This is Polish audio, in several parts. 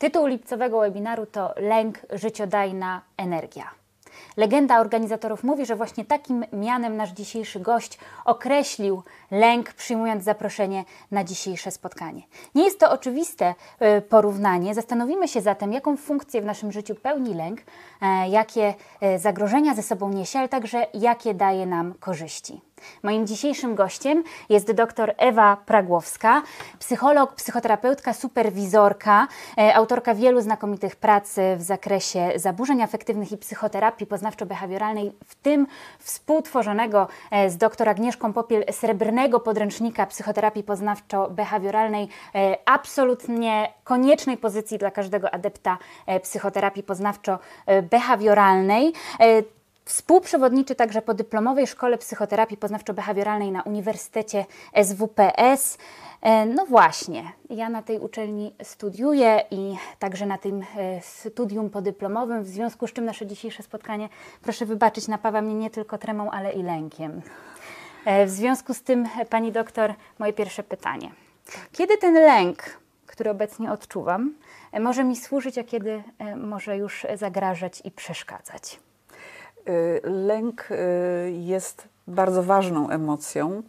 Tytuł lipcowego webinaru to Lęk, życiodajna energia. Legenda organizatorów mówi, że właśnie takim mianem nasz dzisiejszy gość określił lęk, przyjmując zaproszenie na dzisiejsze spotkanie. Nie jest to oczywiste e, porównanie. Zastanowimy się zatem, jaką funkcję w naszym życiu pełni lęk, e, jakie e, zagrożenia ze sobą niesie, ale także jakie daje nam korzyści. Moim dzisiejszym gościem jest dr Ewa Pragłowska, psycholog, psychoterapeutka, superwizorka, e, autorka wielu znakomitych prac w zakresie zaburzeń afektywnych i psychoterapii poznawczo-behawioralnej, w tym współtworzonego e, z dr Agnieszką Popiel srebrnego podręcznika psychoterapii poznawczo-behawioralnej, e, absolutnie koniecznej pozycji dla każdego adepta psychoterapii poznawczo-behawioralnej. Współprzewodniczy także po dyplomowej Szkole Psychoterapii Poznawczo-Behawioralnej na Uniwersytecie SWPS. E, no właśnie, ja na tej uczelni studiuję i także na tym e, studium podyplomowym, w związku z czym nasze dzisiejsze spotkanie, proszę wybaczyć, napawa mnie nie tylko tremą, ale i lękiem. E, w związku z tym, pani doktor, moje pierwsze pytanie. Kiedy ten lęk, który obecnie odczuwam, może mi służyć, a kiedy może już zagrażać i przeszkadzać? Y, lęk y, jest bardzo ważną emocją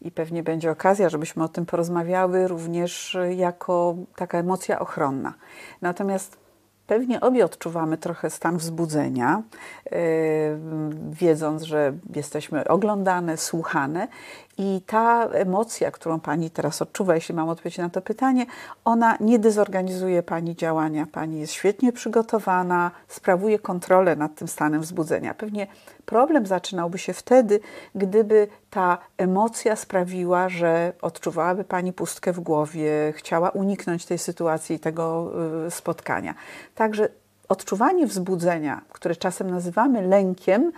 i pewnie będzie okazja, żebyśmy o tym porozmawiały również jako taka emocja ochronna. Natomiast Pewnie obie odczuwamy trochę stan wzbudzenia, yy, wiedząc, że jesteśmy oglądane, słuchane, i ta emocja, którą Pani teraz odczuwa, jeśli mam odpowiedzieć na to pytanie, ona nie dezorganizuje Pani działania. Pani jest świetnie przygotowana, sprawuje kontrolę nad tym stanem wzbudzenia. Pewnie problem zaczynałby się wtedy, gdyby ta emocja sprawiła, że odczuwałaby Pani pustkę w głowie, chciała uniknąć tej sytuacji, tego y, spotkania. Także odczuwanie wzbudzenia, które czasem nazywamy lękiem,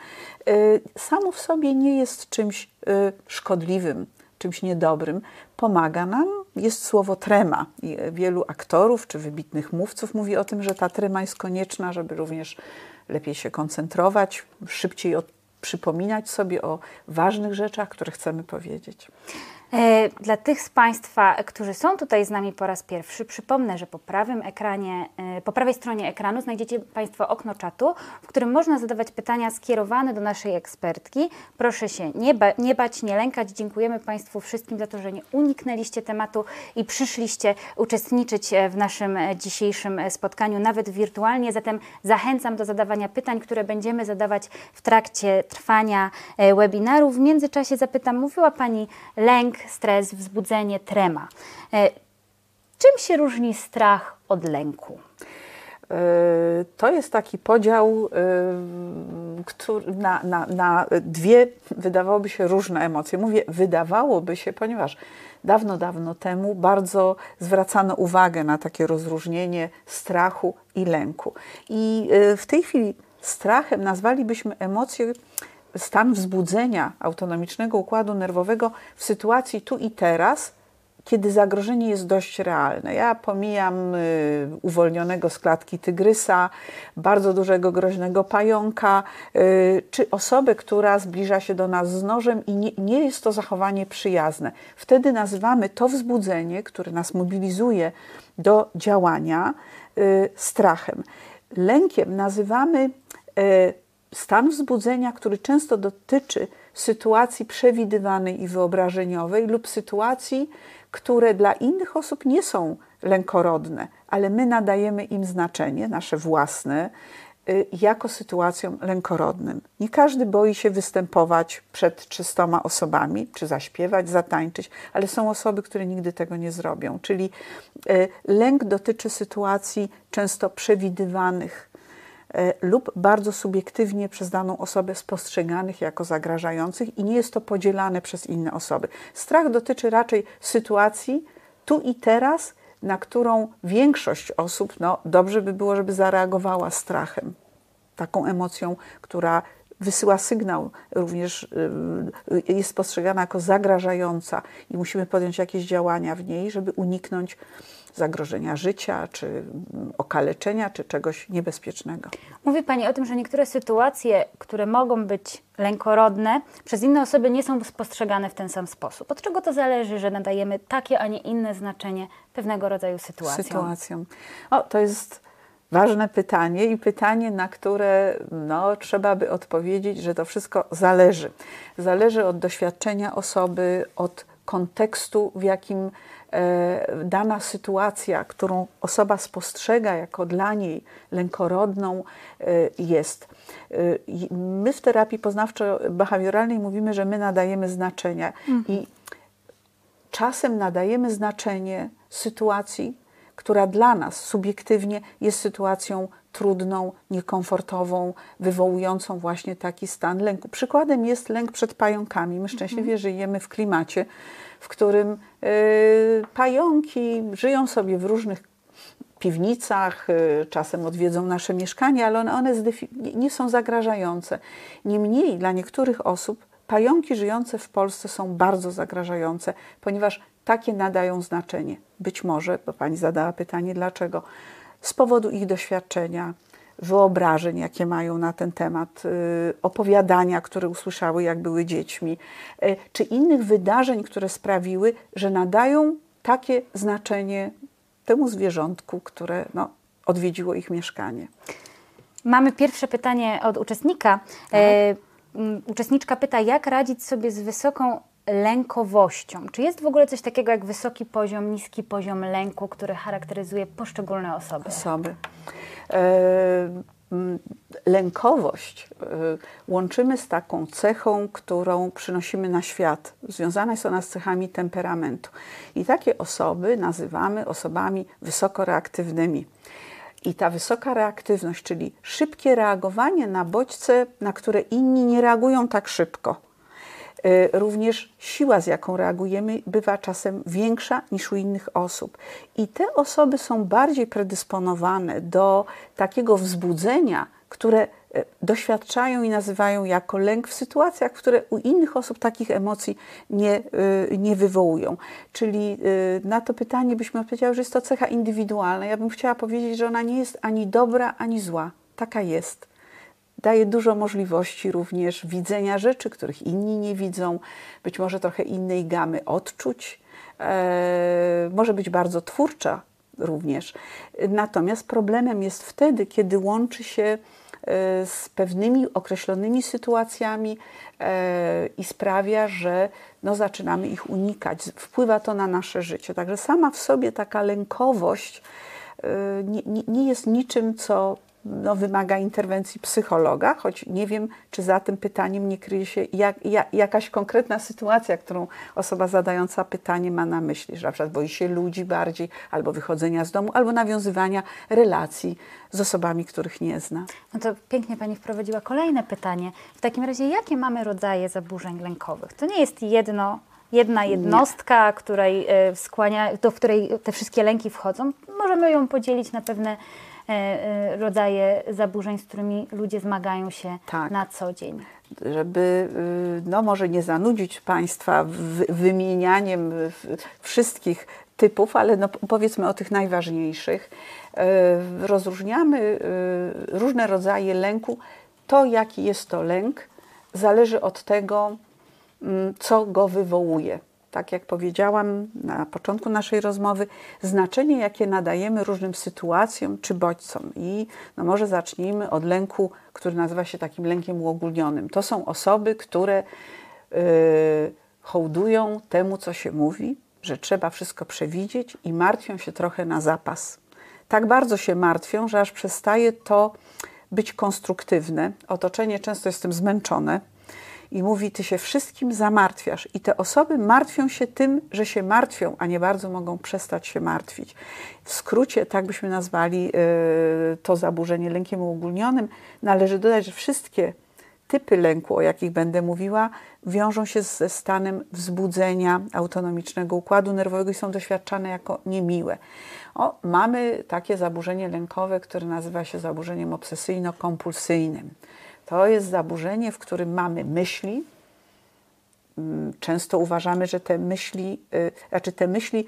y, samo w sobie nie jest czymś y, szkodliwym, czymś niedobrym. Pomaga nam, jest słowo trema. I wielu aktorów czy wybitnych mówców mówi o tym, że ta trema jest konieczna, żeby również lepiej się koncentrować, szybciej przypominać sobie o ważnych rzeczach, które chcemy powiedzieć. E, dla tych z Państwa, którzy są tutaj z nami po raz pierwszy, przypomnę, że po prawym ekranie, e, po prawej stronie ekranu znajdziecie Państwo okno czatu, w którym można zadawać pytania skierowane do naszej ekspertki. Proszę się nie, ba nie bać, nie lękać. Dziękujemy Państwu wszystkim za to, że nie uniknęliście tematu i przyszliście uczestniczyć e, w naszym dzisiejszym spotkaniu, nawet wirtualnie. Zatem zachęcam do zadawania pytań, które będziemy zadawać w trakcie trwania webinaru. W międzyczasie zapytam, mówiła Pani lęk, stres, wzbudzenie, trema. E, czym się różni strach od lęku? E, to jest taki podział e, na, na, na dwie, wydawałoby się, różne emocje. Mówię wydawałoby się, ponieważ dawno, dawno temu bardzo zwracano uwagę na takie rozróżnienie strachu i lęku. I w tej chwili strachem nazwalibyśmy emocje, stan wzbudzenia autonomicznego układu nerwowego w sytuacji tu i teraz, kiedy zagrożenie jest dość realne. Ja pomijam y, uwolnionego z klatki tygrysa, bardzo dużego groźnego pająka, y, czy osobę, która zbliża się do nas z nożem i nie, nie jest to zachowanie przyjazne. Wtedy nazywamy to wzbudzenie, które nas mobilizuje do działania, y, strachem. Lękiem nazywamy stan wzbudzenia, który często dotyczy sytuacji przewidywanej i wyobrażeniowej lub sytuacji, które dla innych osób nie są lękorodne, ale my nadajemy im znaczenie, nasze własne, y, jako sytuacjom lękorodnym. Nie każdy boi się występować przed trzystoma osobami, czy zaśpiewać, zatańczyć, ale są osoby, które nigdy tego nie zrobią. Czyli y, lęk dotyczy sytuacji często przewidywanych, lub bardzo subiektywnie przez daną osobę spostrzeganych jako zagrażających i nie jest to podzielane przez inne osoby. Strach dotyczy raczej sytuacji tu i teraz, na którą większość osób, no dobrze by było, żeby zareagowała strachem, taką emocją, która wysyła sygnał, również y, jest postrzegana jako zagrażająca i musimy podjąć jakieś działania w niej, żeby uniknąć zagrożenia życia, czy okaleczenia, czy czegoś niebezpiecznego. Mówi Pani o tym, że niektóre sytuacje, które mogą być lękorodne, przez inne osoby nie są postrzegane w ten sam sposób. Od czego to zależy, że nadajemy takie, a nie inne znaczenie pewnego rodzaju sytuacjom? Sytuacją. O, to jest ważne pytanie i pytanie, na które no, trzeba by odpowiedzieć, że to wszystko zależy. Zależy od doświadczenia osoby, od kontekstu, w jakim dana sytuacja, którą osoba spostrzega jako dla niej lękorodną, e, jest. E, my w terapii poznawczo-behawioralnej mówimy, że my nadajemy znaczenia mhm. i czasem nadajemy znaczenie sytuacji, która dla nas subiektywnie jest sytuacją trudną, niekomfortową, wywołującą właśnie taki stan lęku. Przykładem jest lęk przed pająkami. My szczęśliwie mhm. żyjemy w klimacie, w którym y, pająki żyją sobie w różnych piwnicach, y, czasem odwiedzą nasze mieszkania, ale one, one nie są zagrażające. Niemniej dla niektórych osób pająki żyjące w Polsce są bardzo zagrażające, ponieważ takie nadają znaczenie. Być może, bo pani zadała pytanie, dlaczego? Z powodu ich doświadczenia, wyobrażeń, jakie mają na ten temat, y, opowiadania, które usłyszały, jak były dziećmi, y, czy innych wydarzeń, które sprawiły, że nadają takie znaczenie temu zwierzątku, które no, odwiedziło ich mieszkanie. Mamy pierwsze pytanie od uczestnika. Tak. E, uczestniczka pyta, jak radzić sobie z wysoką lękowością. Czy jest w ogóle coś takiego jak wysoki poziom, niski poziom lęku, który charakteryzuje poszczególne osoby? Osoby. E, lękowość e, łączymy z taką cechą, którą przynosimy na świat. Związana jest ona z cechami temperamentu. I takie osoby nazywamy osobami wysoko reaktywnymi. I ta wysoka reaktywność, czyli szybkie reagowanie na bodźce, na które inni nie reagują tak szybko również siła, z jaką reagujemy, bywa czasem większa niż u innych osób. I te osoby są bardziej predysponowane do takiego wzbudzenia, które e, doświadczają i nazywają jako lęk w sytuacjach, które u innych osób takich emocji nie, e, nie wywołują. Czyli na to pytanie byśmy odpowiedziały, że jest to cecha indywidualna. Ja bym chciała powiedzieć, że ona nie jest ani dobra, ani zła. Taka jest daje dużo możliwości również widzenia rzeczy, których inni nie widzą, być może trochę innej gamy odczuć. E, może być bardzo twórcza również. Natomiast problemem jest wtedy, kiedy łączy się e, z pewnymi określonymi sytuacjami e, i sprawia, że no, zaczynamy ich unikać. Wpływa to na nasze życie. Także sama w sobie taka lękowość nie, nie jest niczym, co no, wymaga interwencji psychologa, choć nie wiem, czy za tym pytaniem nie kryje się jak, jak, jakaś konkretna sytuacja, którą osoba zadająca pytanie ma na myśli, że na przykład boi się ludzi bardziej, albo wychodzenia z domu, albo nawiązywania relacji z osobami, których nie zna. No to pięknie Pani wprowadziła kolejne pytanie. W takim razie, jakie mamy rodzaje zaburzeń lękowych? To nie jest jedno jedna jednostka, której e, skłania, do której te wszystkie lęki wchodzą. Możemy ją podzielić na pewne rodzaje zaburzeń, z którymi ludzie zmagają się tak. na co dzień. Żeby, y, no może nie zanudzić Państwa wymienianiem wszystkich typów, ale no powiedzmy o tych najważniejszych. E, rozróżniamy różne rodzaje lęku. To, jaki jest to lęk, zależy od tego, mm, co go wywołuje tak jak powiedziałam na początku naszej rozmowy, znaczenie, jakie nadajemy różnym sytuacjom czy bodźcom. I no może zacznijmy od lęku, który nazywa się takim lękiem uogólnionym. To są osoby, które yy, hołdują temu, co się mówi, że trzeba wszystko przewidzieć i martwią się trochę na zapas. Tak bardzo się martwią, że aż przestaje to być konstruktywne. Otoczenie często jest tym zmęczone i mówi: Ty się wszystkim zamartwiasz. I te osoby martwią się tym, że się martwią, a nie bardzo mogą przestać się martwić. W skrócie, tak byśmy nazwali y, to zaburzenie lękiem uogólnionym. Należy dodać, że wszystkie typy lęku, o jakich będę mówiła, wiążą się ze stanem wzbudzenia autonomicznego układu nerwowego i są doświadczane jako niemiłe. O, mamy takie zaburzenie lękowe, które nazywa się zaburzeniem obsesyjno-kompulsyjnym. To jest zaburzenie, w którym mamy myśli, mm, często uważamy, że te myśli, y, znaczy te myśli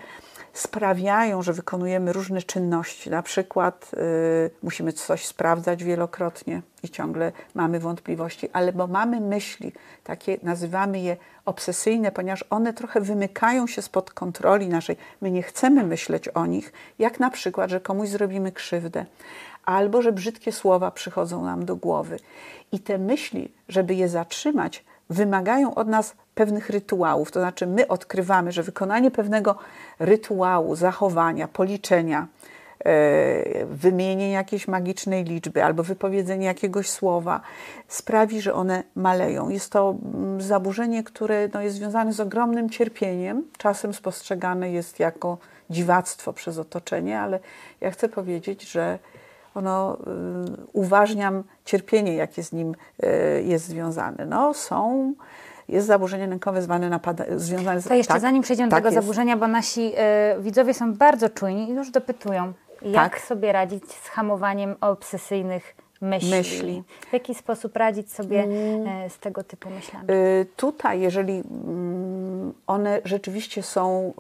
sprawiają, że wykonujemy różne czynności. Na przykład y, musimy coś sprawdzać wielokrotnie i ciągle mamy wątpliwości, ale bo mamy myśli, takie nazywamy je obsesyjne, ponieważ one trochę wymykają się spod kontroli naszej. My nie chcemy myśleć o nich, jak na przykład, że komuś zrobimy krzywdę, albo że brzydkie słowa przychodzą nam do głowy. I te myśli, żeby je zatrzymać, wymagają od nas pewnych rytuałów. To znaczy, my odkrywamy, że wykonanie pewnego rytuału, zachowania, policzenia, e, wymienienie jakiejś magicznej liczby albo wypowiedzenie jakiegoś słowa sprawi, że one maleją. Jest to mm, zaburzenie, które no, jest związane z ogromnym cierpieniem, czasem spostrzegane jest jako dziwactwo przez otoczenie, ale ja chcę powiedzieć, że ono, y, uważniam cierpienie, jakie z nim y, jest związane. No, są jest zaburzenie lękowe zwane napada, związane z... To jeszcze tak, zanim przejdziemy tak do tego jest. zaburzenia, bo nasi y, widzowie są bardzo czujni i już dopytują, jak tak. sobie radzić z hamowaniem obsesyjnych myśli. myśli. W jaki sposób radzić sobie mm. z tego typu myślami? Y, tutaj, jeżeli y, one rzeczywiście są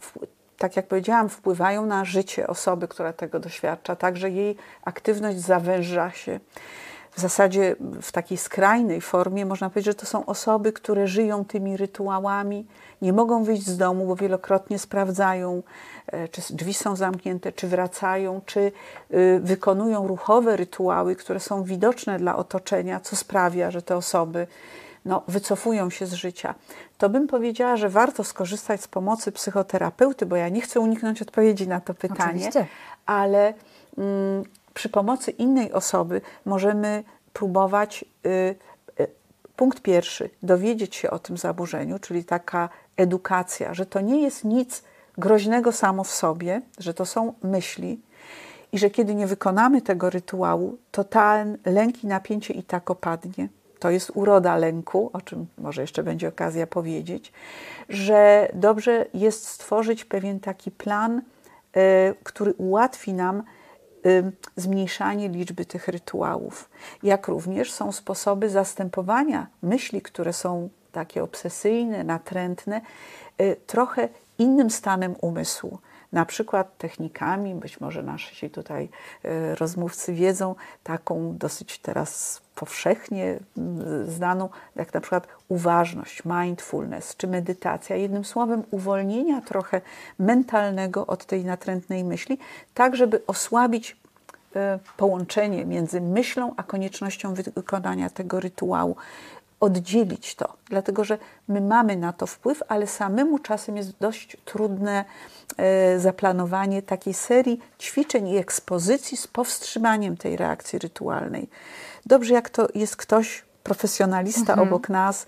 tak jak powiedziałam, wpływają na życie osoby, która tego doświadcza, także jej aktywność zawęża się. W zasadzie w takiej skrajnej formie można powiedzieć, że to są osoby, które żyją tymi rytuałami, nie mogą wyjść z domu, bo wielokrotnie sprawdzają, e, czy drzwi są zamknięte, czy wracają, czy y, wykonują ruchowe rytuały, które są widoczne dla otoczenia, co sprawia, że te osoby no, wycofują się z życia, to bym powiedziała, że warto skorzystać z pomocy psychoterapeuty, bo ja nie chcę uniknąć odpowiedzi na to pytanie, Oczywiście. ale mm, przy pomocy innej osoby możemy próbować. Y, y, punkt pierwszy, dowiedzieć się o tym zaburzeniu, czyli taka edukacja, że to nie jest nic groźnego samo w sobie, że to są myśli i że kiedy nie wykonamy tego rytuału, to ten lęk i napięcie i tak opadnie to jest uroda lęku, o czym może jeszcze będzie okazja powiedzieć, że dobrze jest stworzyć pewien taki plan, e, który ułatwi nam e, zmniejszanie liczby tych rytuałów. Jak również są sposoby zastępowania myśli, które są takie obsesyjne, natrętne, e, trochę innym stanem umysłu na przykład technikami, być może nasi tutaj rozmówcy wiedzą, taką dosyć teraz powszechnie mm, znaną, jak na przykład uważność, mindfulness czy medytacja. Jednym słowem, uwolnienia trochę mentalnego od tej natrętnej myśli, tak żeby osłabić e, połączenie między myślą a koniecznością wykonania tego rytuału. Oddzielić to, dlatego że my mamy na to wpływ, ale samemu czasem jest dość trudne e, zaplanowanie takiej serii ćwiczeń i ekspozycji z powstrzymaniem tej reakcji rytualnej. Dobrze, jak to jest ktoś, profesjonalista mhm. obok nas,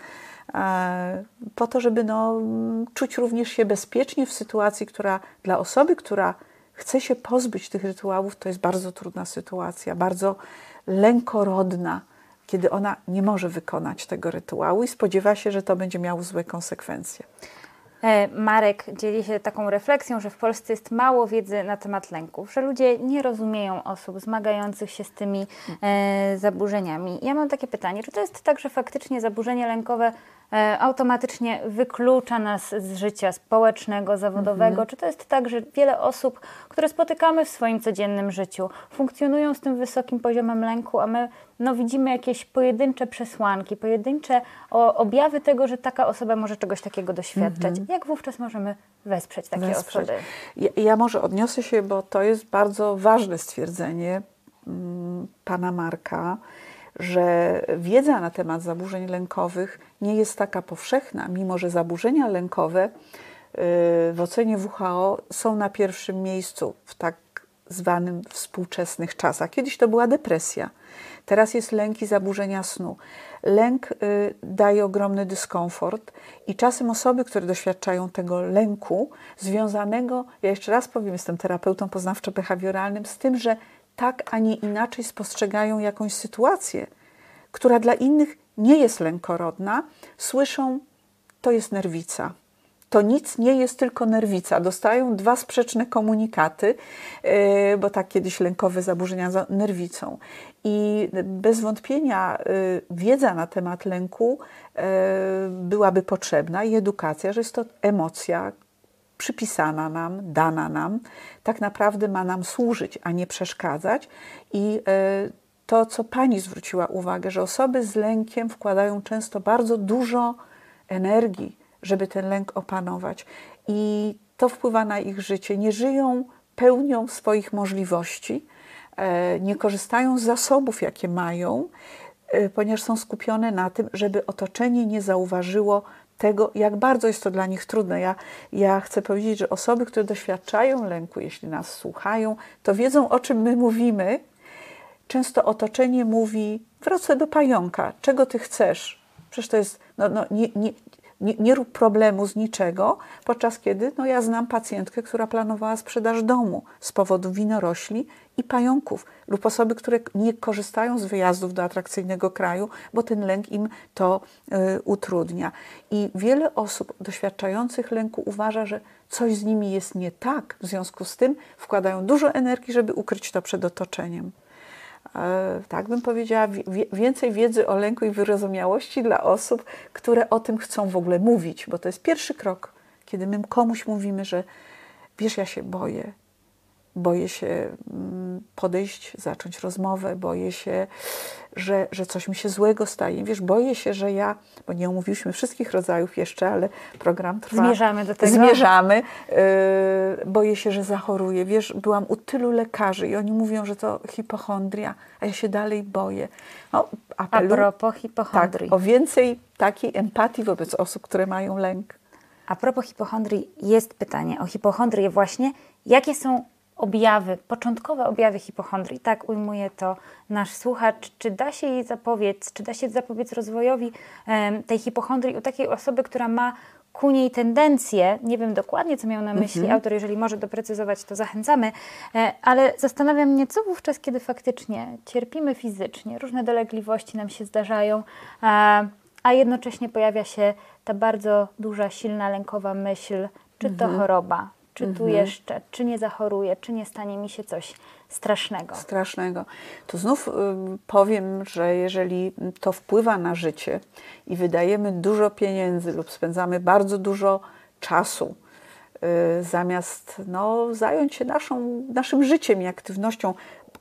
e, po to, żeby no, czuć również się bezpiecznie w sytuacji, która dla osoby, która chce się pozbyć tych rytuałów, to jest bardzo trudna sytuacja, bardzo lękorodna, kiedy ona nie może wykonać tego rytuału i spodziewa się, że to będzie miało złe konsekwencje. E, Marek dzieli się taką refleksją, że w Polsce jest mało wiedzy na temat lęków, że ludzie nie rozumieją osób zmagających się z tymi e, zaburzeniami. Ja mam takie pytanie, czy to jest tak, że faktycznie zaburzenie lękowe automatycznie wyklucza nas z życia społecznego, zawodowego? Mhm. Czy to jest tak, że wiele osób, które spotykamy w swoim codziennym życiu, funkcjonują z tym wysokim poziomem lęku, a my no, widzimy jakieś pojedyncze przesłanki, pojedyncze objawy tego, że taka osoba może czegoś takiego doświadczać. Mhm. Jak wówczas możemy wesprzeć takie wesprzeć. osoby? Ja, ja, może odniosę się, bo to jest bardzo ważne stwierdzenie mm, pana Marka, że wiedza na temat zaburzeń lękowych nie jest taka powszechna, mimo że zaburzenia lękowe y, w ocenie WHO są na pierwszym miejscu w tak zwanym współczesnych czasach. Kiedyś to była depresja, teraz jest lęk i zaburzenia snu. Lęk y, daje ogromny dyskomfort i czasem osoby, które doświadczają tego lęku związanego, ja jeszcze raz powiem, jestem terapeutą poznawczo-behawioralnym, z tym, że tak, a nie inaczej spostrzegają jakąś sytuację, która dla innych nie jest lękorodna, słyszą, to jest nerwica, to nic nie jest tylko nerwica. Dostają dwa sprzeczne komunikaty, e, bo tak kiedyś lękowe zaburzenia za nerwicą. I bez wątpienia e, wiedza na temat lęku e, byłaby potrzebna i edukacja, że jest to emocja przypisana nam, dana nam, tak naprawdę ma nam służyć, a nie przeszkadzać. I to, co pani zwróciła uwagę, że osoby z lękiem wkładają często bardzo dużo energii, żeby ten lęk opanować. I to wpływa na ich życie. Nie żyją pełnią swoich możliwości, e, nie korzystają z zasobów, jakie mają, e, ponieważ są skupione na tym, żeby otoczenie nie zauważyło tego, jak bardzo jest to dla nich trudne. Ja, ja chcę powiedzieć, że osoby, które doświadczają lęku, jeśli nas słuchają, to wiedzą, o czym my mówimy. Często otoczenie mówi: wracaj do pająka, czego ty chcesz? Przecież to jest, no, no, nie, nie, nie, nie rób problemu z niczego, podczas kiedy no, ja znam pacjentkę, która planowała sprzedaż domu z powodu winorośli i pająków, lub osoby, które nie korzystają z wyjazdów do atrakcyjnego kraju, bo ten lęk im to y, utrudnia. I wiele osób doświadczających lęku uważa, że coś z nimi jest nie tak, w związku z tym wkładają dużo energii, żeby ukryć to przed otoczeniem. E, tak bym powiedziała, więcej wiedzy o lęku i wyrozumiałości dla osób, które o tym chcą w ogóle mówić, bo to jest pierwszy krok, kiedy my komuś mówimy, że wiesz, ja się boję, boję się mm, podejść, zacząć rozmowę, boję się, że, że coś mi się złego staje. Wiesz, boję się, że ja, bo nie omówiliśmy wszystkich rodzajów jeszcze, ale program trwa. Zmierzamy do tego. Zmierzamy. Yy, boję się, że zachoruję. Wiesz, byłam u tylu lekarzy i oni mówią, że to hipochondria, a ja się dalej boję. No, apelu, a propos hipochondrii. Tak, o więcej takiej empatii wobec osób, które mają lęk. A propos hipochondrii, jest pytanie o hipochondrię właśnie. Jakie są objawy, początkowe objawy hipochondrii. Tak ujmuje to nasz słuchacz. Czy da się jej zapobiec, czy da się zapobiec rozwojowi tej hipochondrii u takiej osoby, która ma ku niej tendencję, nie wiem dokładnie, co miał na myśli mhm. autor, jeżeli może doprecyzować, to zachęcamy, e, ale zastanawiam mnie, co wówczas, kiedy faktycznie cierpimy fizycznie, różne dolegliwości nam się zdarzają, a jednocześnie pojawia się ta bardzo duża, silna, lękowa myśl, czy to mhm. choroba, czy tu mhm. jeszcze, czy nie zachoruję, czy nie stanie mi się coś strasznego. Strasznego. To znów y, powiem, że jeżeli to wpływa na życie i wydajemy dużo pieniędzy lub spędzamy bardzo dużo czasu, y, zamiast no, zająć się naszą, naszym życiem i aktywnością,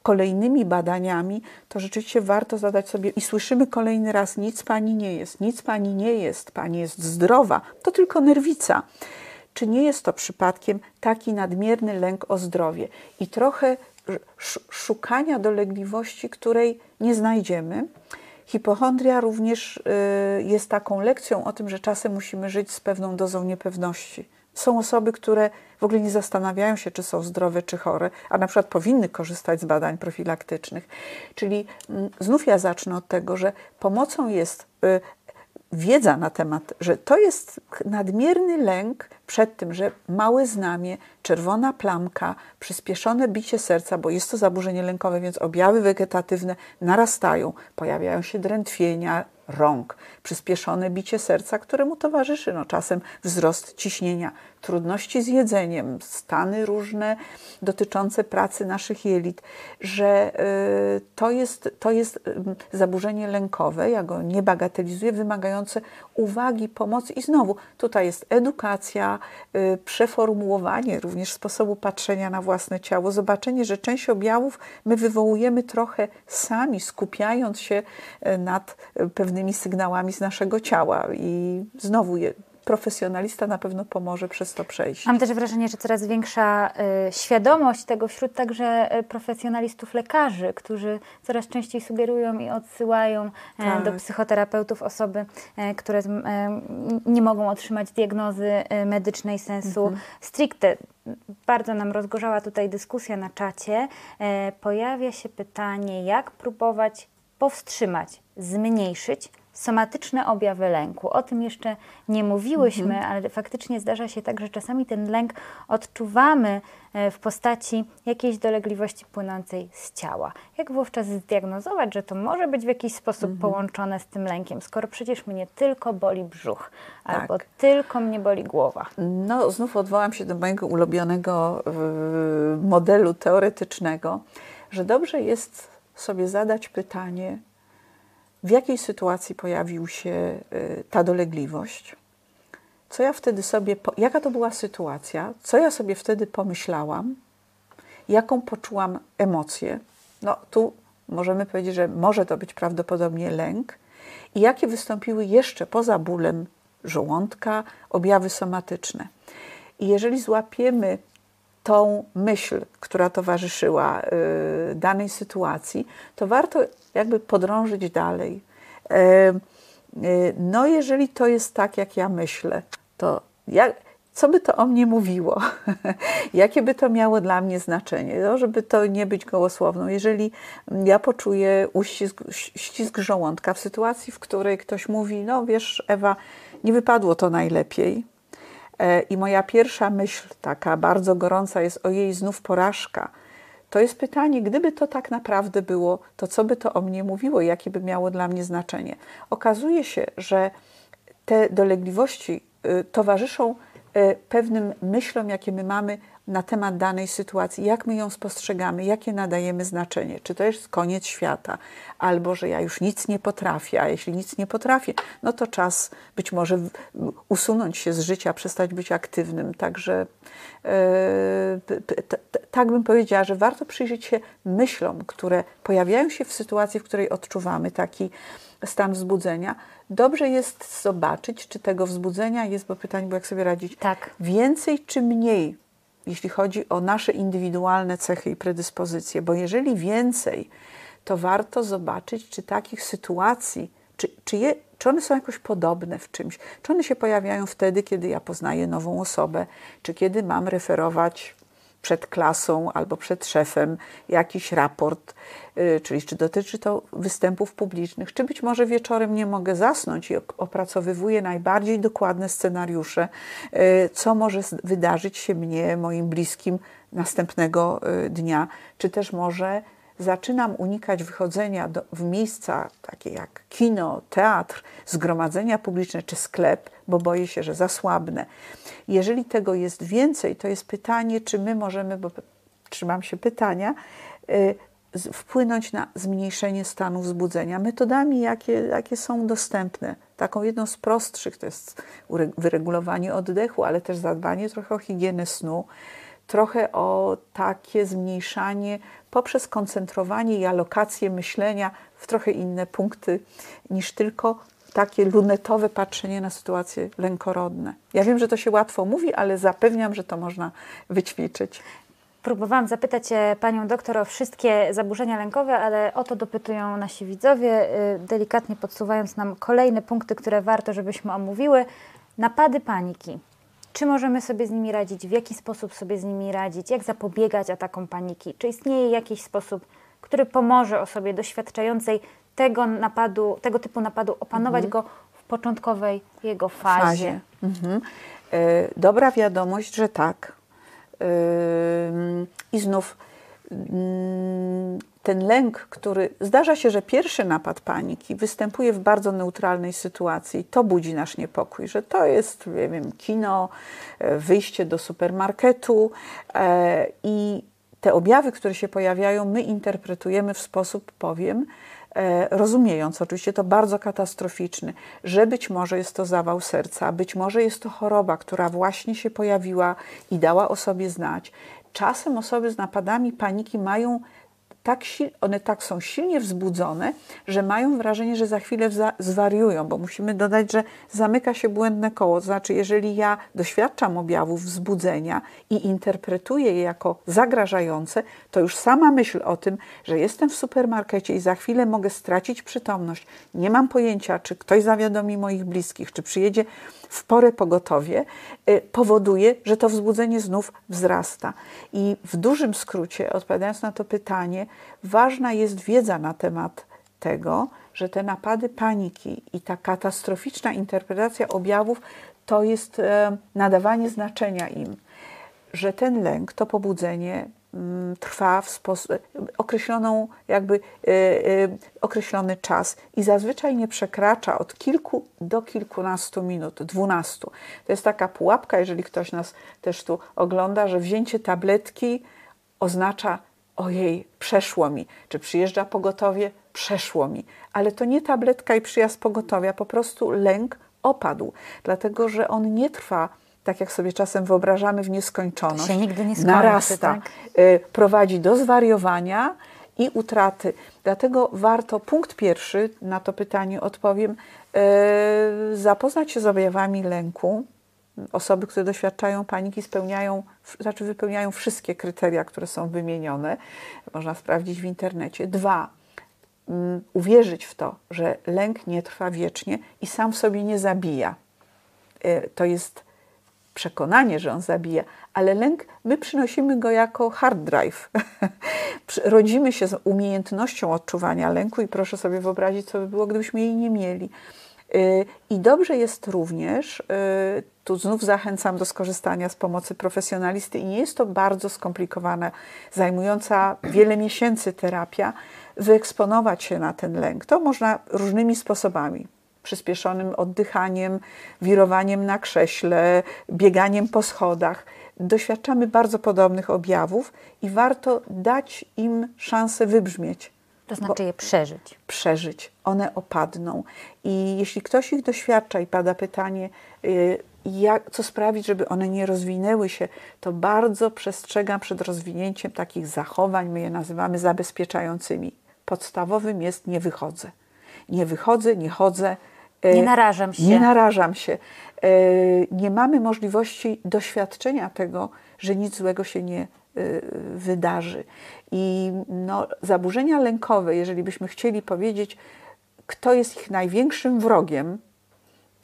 kolejnymi badaniami, to rzeczywiście warto zadać sobie i słyszymy kolejny raz: nic pani nie jest, nic pani nie jest, pani jest zdrowa, to tylko nerwica czy nie jest to przypadkiem taki nadmierny lęk o zdrowie i trochę szukania dolegliwości, której nie znajdziemy. Hipochondria również y, jest taką lekcją o tym, że czasem musimy żyć z pewną dozą niepewności. Są osoby, które w ogóle nie zastanawiają się, czy są zdrowe, czy chore, a na przykład powinny korzystać z badań profilaktycznych. Czyli mm, znów ja zacznę od tego, że pomocą jest y, wiedza na temat, że to jest nadmierny lęk przed tym, że małe znamie, czerwona plamka, przyspieszone bicie serca, bo jest to zaburzenie lękowe, więc objawy wegetatywne narastają, pojawiają się drętwienia, rąk, przyspieszone bicie serca, któremu towarzyszy no, czasem wzrost ciśnienia, trudności z jedzeniem, stany różne dotyczące pracy naszych jelit, że y, to, jest, to jest y, zaburzenie lękowe, ja go nie bagatelizuję, wymagające uwagi, pomocy. I znowu tutaj jest edukacja, y, przeformułowanie również sposobu patrzenia na własne ciało, zobaczenie, że część objawów my wywołujemy trochę sami, skupiając się nad pewnymi sygnałami z naszego ciała. I znowu je, profesjonalista na pewno pomoże przez to przejść. Mam też wrażenie, że coraz większa y, świadomość tego wśród także y, profesjonalistów lekarzy, którzy coraz częściej sugerują i odsyłają y, tak. do psychoterapeutów osoby, y, które nie mogą otrzymać diagnozy medycznej sensu mhm. stricte. Bardzo nam rozgorzała tutaj dyskusja na czacie. Pojawia się pytanie, jak próbować powstrzymać, zmniejszyć somatyczne objawy lęku. O tym jeszcze nie mówiłyśmy, Mhm. ale faktycznie zdarza się tak, że czasami ten lęk odczuwamy e, w postaci jakiejś dolegliwości płynącej z ciała. Jak wówczas zdiagnozować, że to może być w jakiś sposób Mhm. połączone z tym lękiem, skoro przecież mnie tylko boli brzuch albo Tak. tylko mnie boli głowa? No, znów odwołam się do mojego ulubionego modelu teoretycznego, że dobrze jest sobie zadać pytanie, w jakiej sytuacji pojawił się y, ta dolegliwość, co ja wtedy sobie, jaka to była sytuacja, co ja sobie wtedy pomyślałam, jaką poczułam emocję. No tu możemy powiedzieć, że może to być prawdopodobnie lęk i jakie wystąpiły jeszcze poza bólem żołądka objawy somatyczne. I jeżeli złapiemy tą myśl, która towarzyszyła y, danej sytuacji, to warto jakby podrążyć dalej. E, y, no, jeżeli to jest tak, jak ja myślę, to jak, co by to o mnie mówiło? Jakie by to miało dla mnie znaczenie? No, żeby to nie być gołosłowną. Jeżeli ja poczuję uścisk, ścisk żołądka w sytuacji, w której ktoś mówi, no wiesz, Ewa, nie wypadło to najlepiej, I moja pierwsza myśl, taka bardzo gorąca, jest o jej znów porażka. To jest pytanie, gdyby to tak naprawdę było, to co by to o mnie mówiło, jakie by miało dla mnie znaczenie? Okazuje się, że te dolegliwości y, towarzyszą y, pewnym myślom, jakie my mamy na temat danej sytuacji, jak my ją spostrzegamy, jakie nadajemy znaczenie. Czy to jest koniec świata, albo że ja już nic nie potrafię, a jeśli nic nie potrafię, no to czas być może usunąć się z życia, przestać być aktywnym. Także e, tak bym powiedziała, że warto przyjrzeć się myślom, które pojawiają się w sytuacji, w której odczuwamy taki stan wzbudzenia. Dobrze jest zobaczyć, czy tego wzbudzenia jest, bo pytanie było, jak sobie radzić, Tak. więcej czy mniej, jeśli chodzi o nasze indywidualne cechy i predyspozycje, bo jeżeli więcej, to warto zobaczyć, czy takich sytuacji, czy, czy, je, czy one są jakoś podobne w czymś, czy one się pojawiają wtedy, kiedy ja poznaję nową osobę, czy kiedy mam referować przed klasą albo przed szefem jakiś raport, y, czyli czy dotyczy to występów publicznych, czy być może wieczorem nie mogę zasnąć i opracowywuję najbardziej dokładne scenariusze, y, co może wydarzyć się mnie, moim bliskim następnego y, dnia, czy też może zaczynam unikać wychodzenia do, w miejsca takie jak kino, teatr, zgromadzenia publiczne czy sklep, bo boję się, że zasłabnę. Jeżeli tego jest więcej, to jest pytanie, czy my możemy, bo trzymam się pytania, y, wpłynąć na zmniejszenie stanu wzbudzenia metodami, jakie, jakie są dostępne. Taką jedną z prostszych to jest wyregulowanie oddechu, ale też zadbanie trochę o higienę snu, trochę o takie zmniejszanie poprzez koncentrowanie i alokację myślenia w trochę inne punkty niż tylko takie lunetowe patrzenie na sytuacje lękorodne. Ja wiem, że to się łatwo mówi, ale zapewniam, że to można wyćwiczyć. Próbowałam zapytać panią doktor o wszystkie zaburzenia lękowe, ale o to dopytują nasi widzowie, y, delikatnie podsuwając nam kolejne punkty, które warto, żebyśmy omówiły. Napady paniki. Czy możemy sobie z nimi radzić? W jaki sposób sobie z nimi radzić? Jak zapobiegać atakom paniki? Czy istnieje jakiś sposób, który pomoże osobie doświadczającej tego napadu, tego typu napadu opanować go w początkowej jego fazie? fazie. Mhm. E, Dobra wiadomość, że tak. Ym, I znów ten lęk, który zdarza się, że pierwszy napad paniki występuje w bardzo neutralnej sytuacji. To budzi nasz niepokój, że to jest, nie wiem, kino, e, wyjście do supermarketu e, i te objawy, które się pojawiają, my interpretujemy w sposób, powiem, e, rozumiejąc oczywiście to bardzo katastroficzny, że być może jest to zawał serca, być może jest to choroba, która właśnie się pojawiła i dała o sobie znać. Czasem osoby z napadami paniki mają tak one tak są silnie wzbudzone, że mają wrażenie, że za chwilę zwariują, bo musimy dodać, że zamyka się błędne koło. To znaczy, jeżeli ja doświadczam objawów wzbudzenia i interpretuję je jako zagrażające, to już sama myśl o tym, że jestem w supermarkecie i za chwilę mogę stracić przytomność, nie mam pojęcia, czy ktoś zawiadomi moich bliskich, czy przyjedzie w porę pogotowie, y, powoduje, że to wzbudzenie znów wzrasta. I w dużym skrócie, odpowiadając na to pytanie, ważna jest wiedza na temat tego, że te napady paniki i ta katastroficzna interpretacja objawów to jest e, nadawanie znaczenia im, że ten lęk, to pobudzenie mm, trwa w sposób określoną, jakby e, e, określony czas i zazwyczaj nie przekracza od kilku do kilkunastu minut, dwunastu. To jest taka pułapka, jeżeli ktoś nas też tu ogląda, że wzięcie tabletki oznacza ojej, przeszło mi, czy przyjeżdża pogotowie, przeszło mi. Ale to nie tabletka i przyjazd pogotowia, po prostu lęk opadł, dlatego że on nie trwa tak jak sobie czasem wyobrażamy w nieskończoność. To się nigdy nie skończy, narasta, tak? y, prowadzi do zwariowania i utraty. Dlatego warto, punkt pierwszy, na to pytanie odpowiem, y, zapoznać się z objawami lęku. Osoby, które doświadczają paniki, spełniają, znaczy wypełniają wszystkie kryteria, które są wymienione. Można sprawdzić w internecie. Dwa, Mm, uwierzyć w to, że lęk nie trwa wiecznie i sam w sobie nie zabija. E, to jest przekonanie, że on zabija, ale lęk, my przynosimy go jako hard drive. Rodzimy się z umiejętnością odczuwania lęku i proszę sobie wyobrazić, co by było, gdybyśmy jej nie mieli. E, I dobrze jest również, e, tu znów zachęcam do skorzystania z pomocy profesjonalisty, i nie jest to bardzo skomplikowana, zajmująca wiele miesięcy terapia, wyeksponować się na ten lęk. To można różnymi sposobami. Przyspieszonym oddychaniem, wirowaniem na krześle, bieganiem po schodach. Doświadczamy bardzo podobnych objawów i warto dać im szansę wybrzmieć. To znaczy je przeżyć. Przeżyć. One opadną. I jeśli ktoś ich doświadcza i pada pytanie, y, jak, co sprawić, żeby one nie rozwinęły się, to bardzo przestrzegam przed rozwinięciem takich zachowań, my je nazywamy zabezpieczającymi podstawowym jest nie wychodzę. Nie wychodzę, nie chodzę. E, nie narażam się. Nie narażam się. E, nie mamy możliwości doświadczenia tego, że nic złego się nie wydarzy. I no, zaburzenia lękowe, jeżeli byśmy chcieli powiedzieć, kto jest ich największym wrogiem,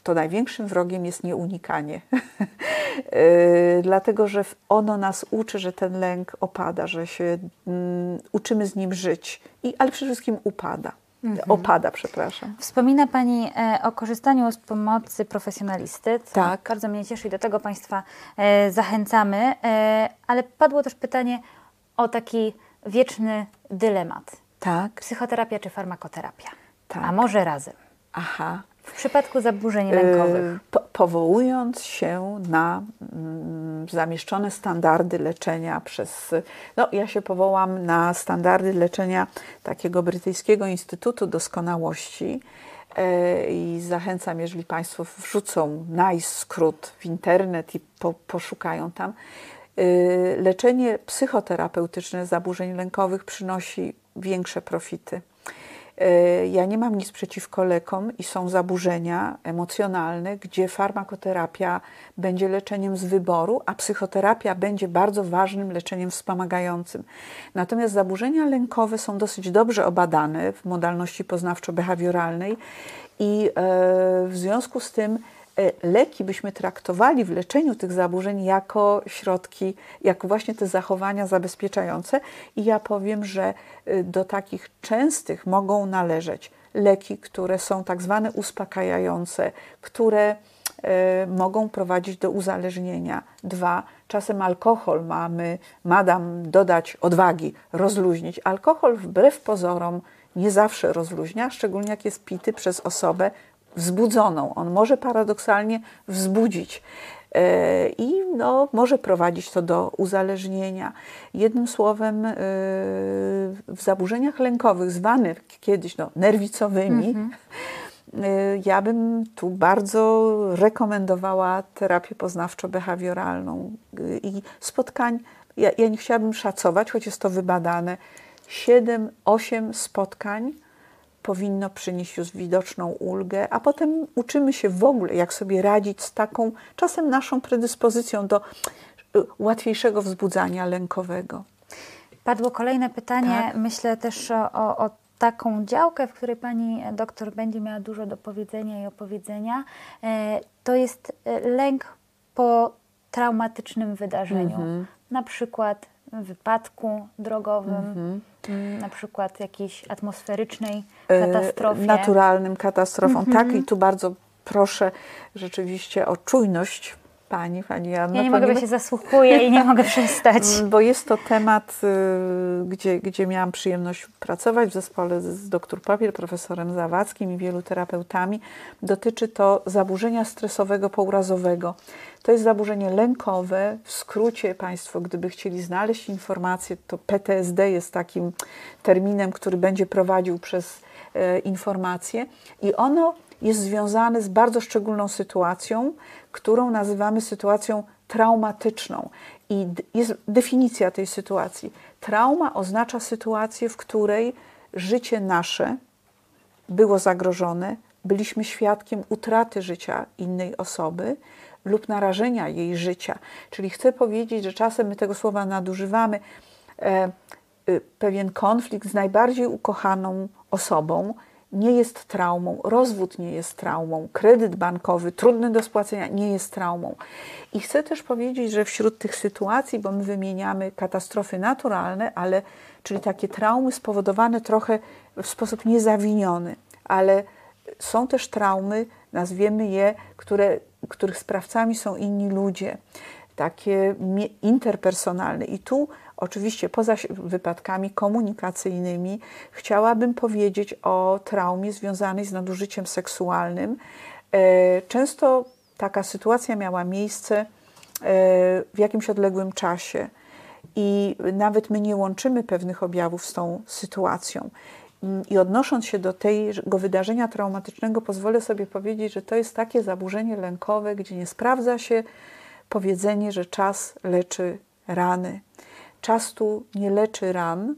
to największym wrogiem jest nieunikanie. Dlatego, że ono nas uczy, że ten lęk opada, że się um, uczymy z nim żyć, I, ale przede wszystkim upada. Mhm. Opada, przepraszam. Wspomina Pani e, o korzystaniu z pomocy profesjonalisty. tak. Bardzo mnie cieszy i do tego Państwa e, zachęcamy. E, ale padło też pytanie o taki wieczny dylemat. Tak. Psychoterapia czy farmakoterapia? Tak. A może razem? Aha. W przypadku zaburzeń lękowych. Po, powołując się na mm, zamieszczone standardy leczenia przez. No, ja się powołam na standardy leczenia takiego brytyjskiego Instytutu Doskonałości. E, I zachęcam, jeżeli Państwo wrzucą NICE skrót w internet i po, poszukają tam. E, leczenie psychoterapeutyczne zaburzeń lękowych przynosi większe profity ja nie mam nic przeciwko lekom i są zaburzenia emocjonalne, gdzie farmakoterapia będzie leczeniem z wyboru, a psychoterapia będzie bardzo ważnym leczeniem wspomagającym. Natomiast zaburzenia lękowe są dosyć dobrze obadane w modalności poznawczo-behawioralnej i e, w związku z tym E, leki byśmy traktowali w leczeniu tych zaburzeń jako środki, jako właśnie te zachowania zabezpieczające. I ja powiem, że e, do takich częstych mogą należeć leki, które są tak zwane uspokajające, które e, mogą prowadzić do uzależnienia. Dwa, czasem alkohol mamy, ma nam dodać odwagi, rozluźnić. Alkohol wbrew pozorom nie zawsze rozluźnia, szczególnie jak jest pity przez osobę wzbudzoną. On może paradoksalnie wzbudzić e, i no, może prowadzić to do uzależnienia. Jednym słowem, e, w zaburzeniach lękowych, zwanych kiedyś no, nerwicowymi, mm -hmm. ja bym tu bardzo rekomendowała terapię poznawczo-behawioralną i spotkań. Ja, ja nie chciałabym szacować, choć jest to wybadane. 7-8 spotkań powinno przynieść już widoczną ulgę, a potem uczymy się w ogóle, jak sobie radzić z taką czasem naszą predyspozycją do y, łatwiejszego wzbudzania lękowego. Padło kolejne pytanie, tak? myślę też o, o, taką działkę, w której pani doktor będzie miała dużo do powiedzenia i opowiedzenia. E, to jest e, lęk po traumatycznym wydarzeniu, -hmm. na przykład wypadku drogowym, mm, na przykład jakiejś atmosferycznej e, katastrofie. Naturalnym katastrofą, tak. I tu bardzo proszę rzeczywiście o czujność Pani, Pani Janna. Ja nie mogę, się zasłuchuję i nie mogę przestać. Bo jest to temat, y, gdzie, gdzie miałam przyjemność pracować w zespole z dr Papier, profesorem Zawadzkim i wielu terapeutami. Dotyczy to zaburzenia stresowego pourazowego. To jest zaburzenie lękowe. W skrócie Państwo, gdyby chcieli znaleźć informacje, to PTSD jest takim terminem, który będzie prowadził przez e, informacje i ono jest związane z bardzo szczególną sytuacją, którą nazywamy sytuacją traumatyczną. I jest definicja tej sytuacji. Trauma oznacza sytuację, w której życie nasze było zagrożone, byliśmy świadkiem utraty życia innej osoby lub narażenia jej życia. Czyli chcę powiedzieć, że czasem my tego słowa nadużywamy. E, e, pewien konflikt z najbardziej ukochaną osobą nie jest traumą, rozwód nie jest traumą, kredyt bankowy trudny do spłacenia nie jest traumą. I chcę też powiedzieć, że wśród tych sytuacji, bo my wymieniamy katastrofy naturalne, ale czyli takie traumy spowodowane trochę w sposób niezawiniony, ale są też traumy, nazwiemy je, które, których sprawcami są inni ludzie, takie interpersonalne. I tu Oczywiście poza wypadkami komunikacyjnymi chciałabym powiedzieć o traumie związanej z nadużyciem seksualnym. E, często taka sytuacja miała miejsce e, w jakimś odległym czasie i nawet my nie łączymy pewnych objawów z tą sytuacją. I odnosząc się do tego wydarzenia traumatycznego, pozwolę sobie powiedzieć, że to jest takie zaburzenie lękowe, gdzie nie sprawdza się powiedzenie, że czas leczy rany. Czas tu nie leczy ran,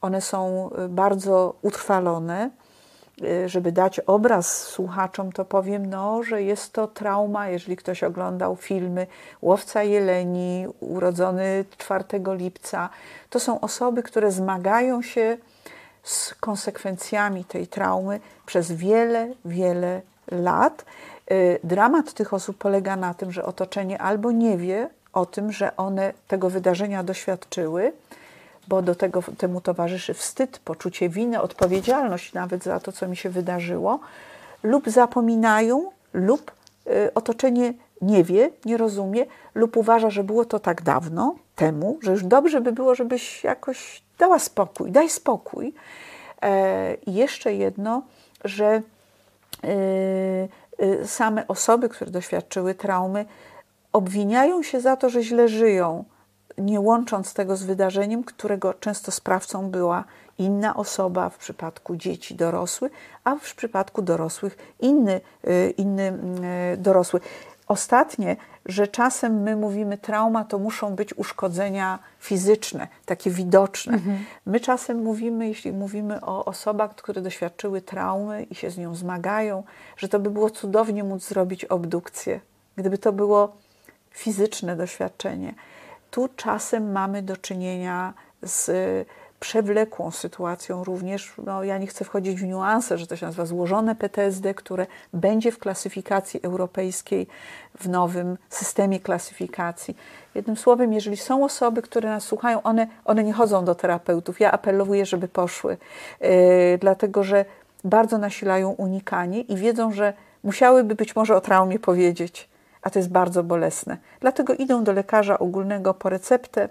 one są y, bardzo utrwalone. Y, żeby dać obraz słuchaczom, to powiem, no, że jest to trauma, jeżeli ktoś oglądał filmy Łowca Jeleni, urodzony 4 lipca. To są osoby, które zmagają się z konsekwencjami tej traumy przez wiele, wiele lat. Y, dramat tych osób polega na tym, że otoczenie albo nie wie, o tym, że one tego wydarzenia doświadczyły, bo do tego temu towarzyszy wstyd, poczucie winy, odpowiedzialność nawet za to, co mi się wydarzyło, lub zapominają, lub y, otoczenie nie wie, nie rozumie, lub uważa, że było to tak dawno temu, że już dobrze by było, żebyś jakoś dała spokój, daj spokój. E, I jeszcze jedno, że y, y, same osoby, które doświadczyły traumy, obwiniają się za to, że źle żyją, nie łącząc tego z wydarzeniem, którego często sprawcą była inna osoba, w przypadku dzieci dorosły, a w przypadku dorosłych inny, inny y, dorosły. Ostatnie, że czasem my mówimy trauma, to muszą być uszkodzenia fizyczne, takie widoczne. Mhm. My czasem mówimy, jeśli mówimy o osobach, które doświadczyły traumy i się z nią zmagają, że to by było cudownie móc zrobić obdukcję. Gdyby to było fizyczne doświadczenie. Tu czasem mamy do czynienia z przewlekłą sytuacją również. No, ja nie chcę wchodzić w niuanse, że to się nazywa złożone PTSD, które będzie w klasyfikacji europejskiej, w nowym systemie klasyfikacji. Jednym słowem, jeżeli są osoby, które nas słuchają, one, one nie chodzą do terapeutów. Ja apeluję, żeby poszły, yy, dlatego że bardzo nasilają unikanie i wiedzą, że musiałyby być może o traumie powiedzieć a to jest bardzo bolesne. Dlatego idą do lekarza ogólnego po receptę,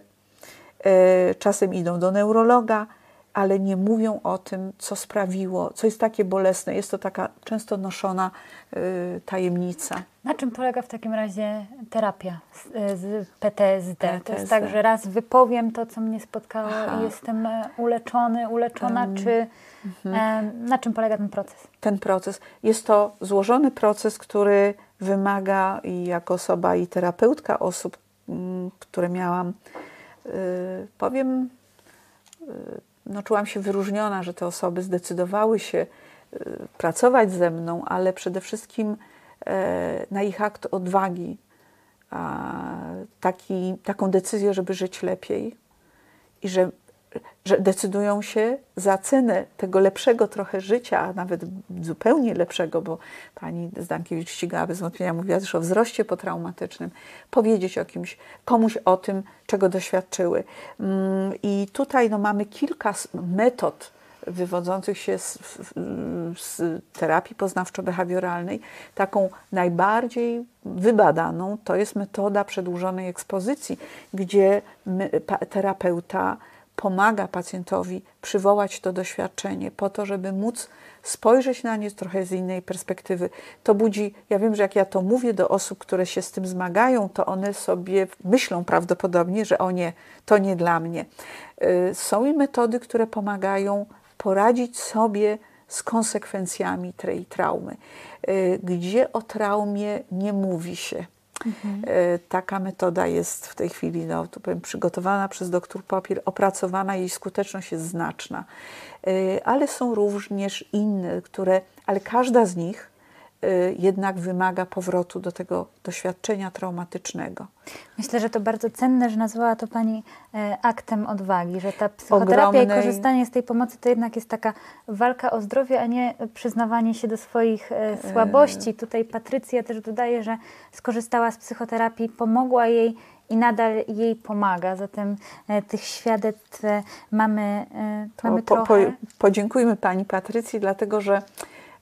czasem idą do neurologa, ale nie mówią o tym, co sprawiło, co jest takie bolesne. Jest to taka często noszona e, tajemnica. Na czym polega w takim razie terapia z, e, PTSD? PTSD? To jest tak, że raz wypowiem to, co mnie spotkało Aha. i jestem uleczony, uleczona, um, czy mhm. na czym polega ten proces? Ten proces. Jest to złożony proces, który wymaga i jako osoba i terapeutka osób, mm, które miałam, powiem, y, no, czułam się wyróżniona, że te osoby zdecydowały się y, pracować ze mną, ale przede wszystkim e, na ich akt odwagi, taki, taką decyzję, żeby żyć lepiej i że że decydują się za cenę tego lepszego trochę życia, a nawet zupełnie lepszego, bo pani Zdankiewicz ścigała bez wątpienia, mówiła też o wzroście potraumatycznym, powiedzieć o kimś, komuś o tym, czego doświadczyły. Mm, I tutaj no, mamy kilka metod wywodzących się z, z terapii poznawczo-behawioralnej. Taką najbardziej wybadaną to jest metoda przedłużonej ekspozycji, gdzie terapeuta pomaga pacjentowi przywołać to doświadczenie po to, żeby móc spojrzeć na nie trochę z innej perspektywy. To budzi, ja wiem, że jak ja to mówię do osób, które się z tym zmagają, to one sobie myślą prawdopodobnie, że o nie, to nie dla mnie. Y, są i metody, które pomagają poradzić sobie z konsekwencjami tej traumy. Y, gdzie o traumie nie mówi się, Mhm. Taka metoda jest w tej chwili, no, tu powiem, przygotowana przez dr Popiel, opracowana, jej skuteczność jest znaczna. E, ale są również inne, które, ale każda z nich jednak wymaga powrotu do tego doświadczenia traumatycznego. Myślę, że to bardzo cenne, że nazwała to Pani e, aktem odwagi, że ta psychoterapia Ogromnej... i korzystanie z tej pomocy to jednak jest taka walka o zdrowie, a nie przyznawanie się do swoich e, e. słabości. Tutaj Patrycja też dodaje, że skorzystała z psychoterapii, pomogła jej i nadal jej pomaga. Zatem tych świadectw mamy, mamy po, trochę. Po, podziękujmy Pani Patrycji, dlatego że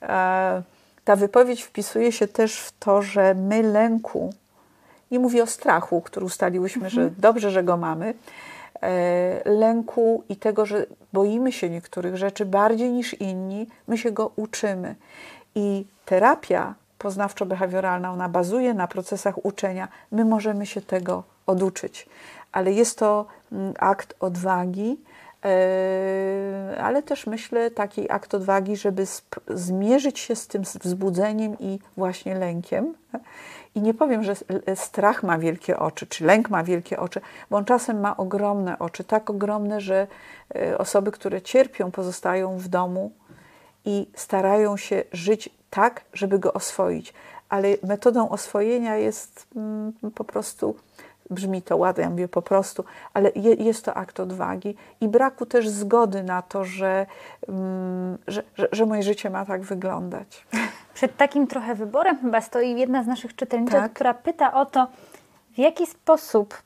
e, ta wypowiedź wpisuje się też w to, że my lęku, nie mówię o strachu, który ustaliłyśmy, mhm. że dobrze, że go mamy, e, lęku i tego, że boimy się niektórych rzeczy bardziej niż inni, my się go uczymy. I terapia poznawczo-behawioralna, ona bazuje na procesach uczenia, my możemy się tego oduczyć. Ale jest to mm, akt odwagi, ale też myślę taki akt odwagi, żeby zmierzyć się z tym wzbudzeniem i właśnie lękiem. I nie powiem, że strach ma wielkie oczy, czy lęk ma wielkie oczy, bo on czasem ma ogromne oczy, tak ogromne, że yy, osoby, które cierpią, pozostają w domu i starają się żyć tak, żeby go oswoić. Ale metodą oswojenia jest mm, po prostu brzmi to ładnie, ja mówię po prostu, ale je, jest to akt odwagi i braku też zgody na to, że, mm, że, że, że, moje życie ma tak wyglądać. Przed takim trochę wyborem chyba stoi jedna z naszych czytelniczek, tak? która pyta o to, w jaki sposób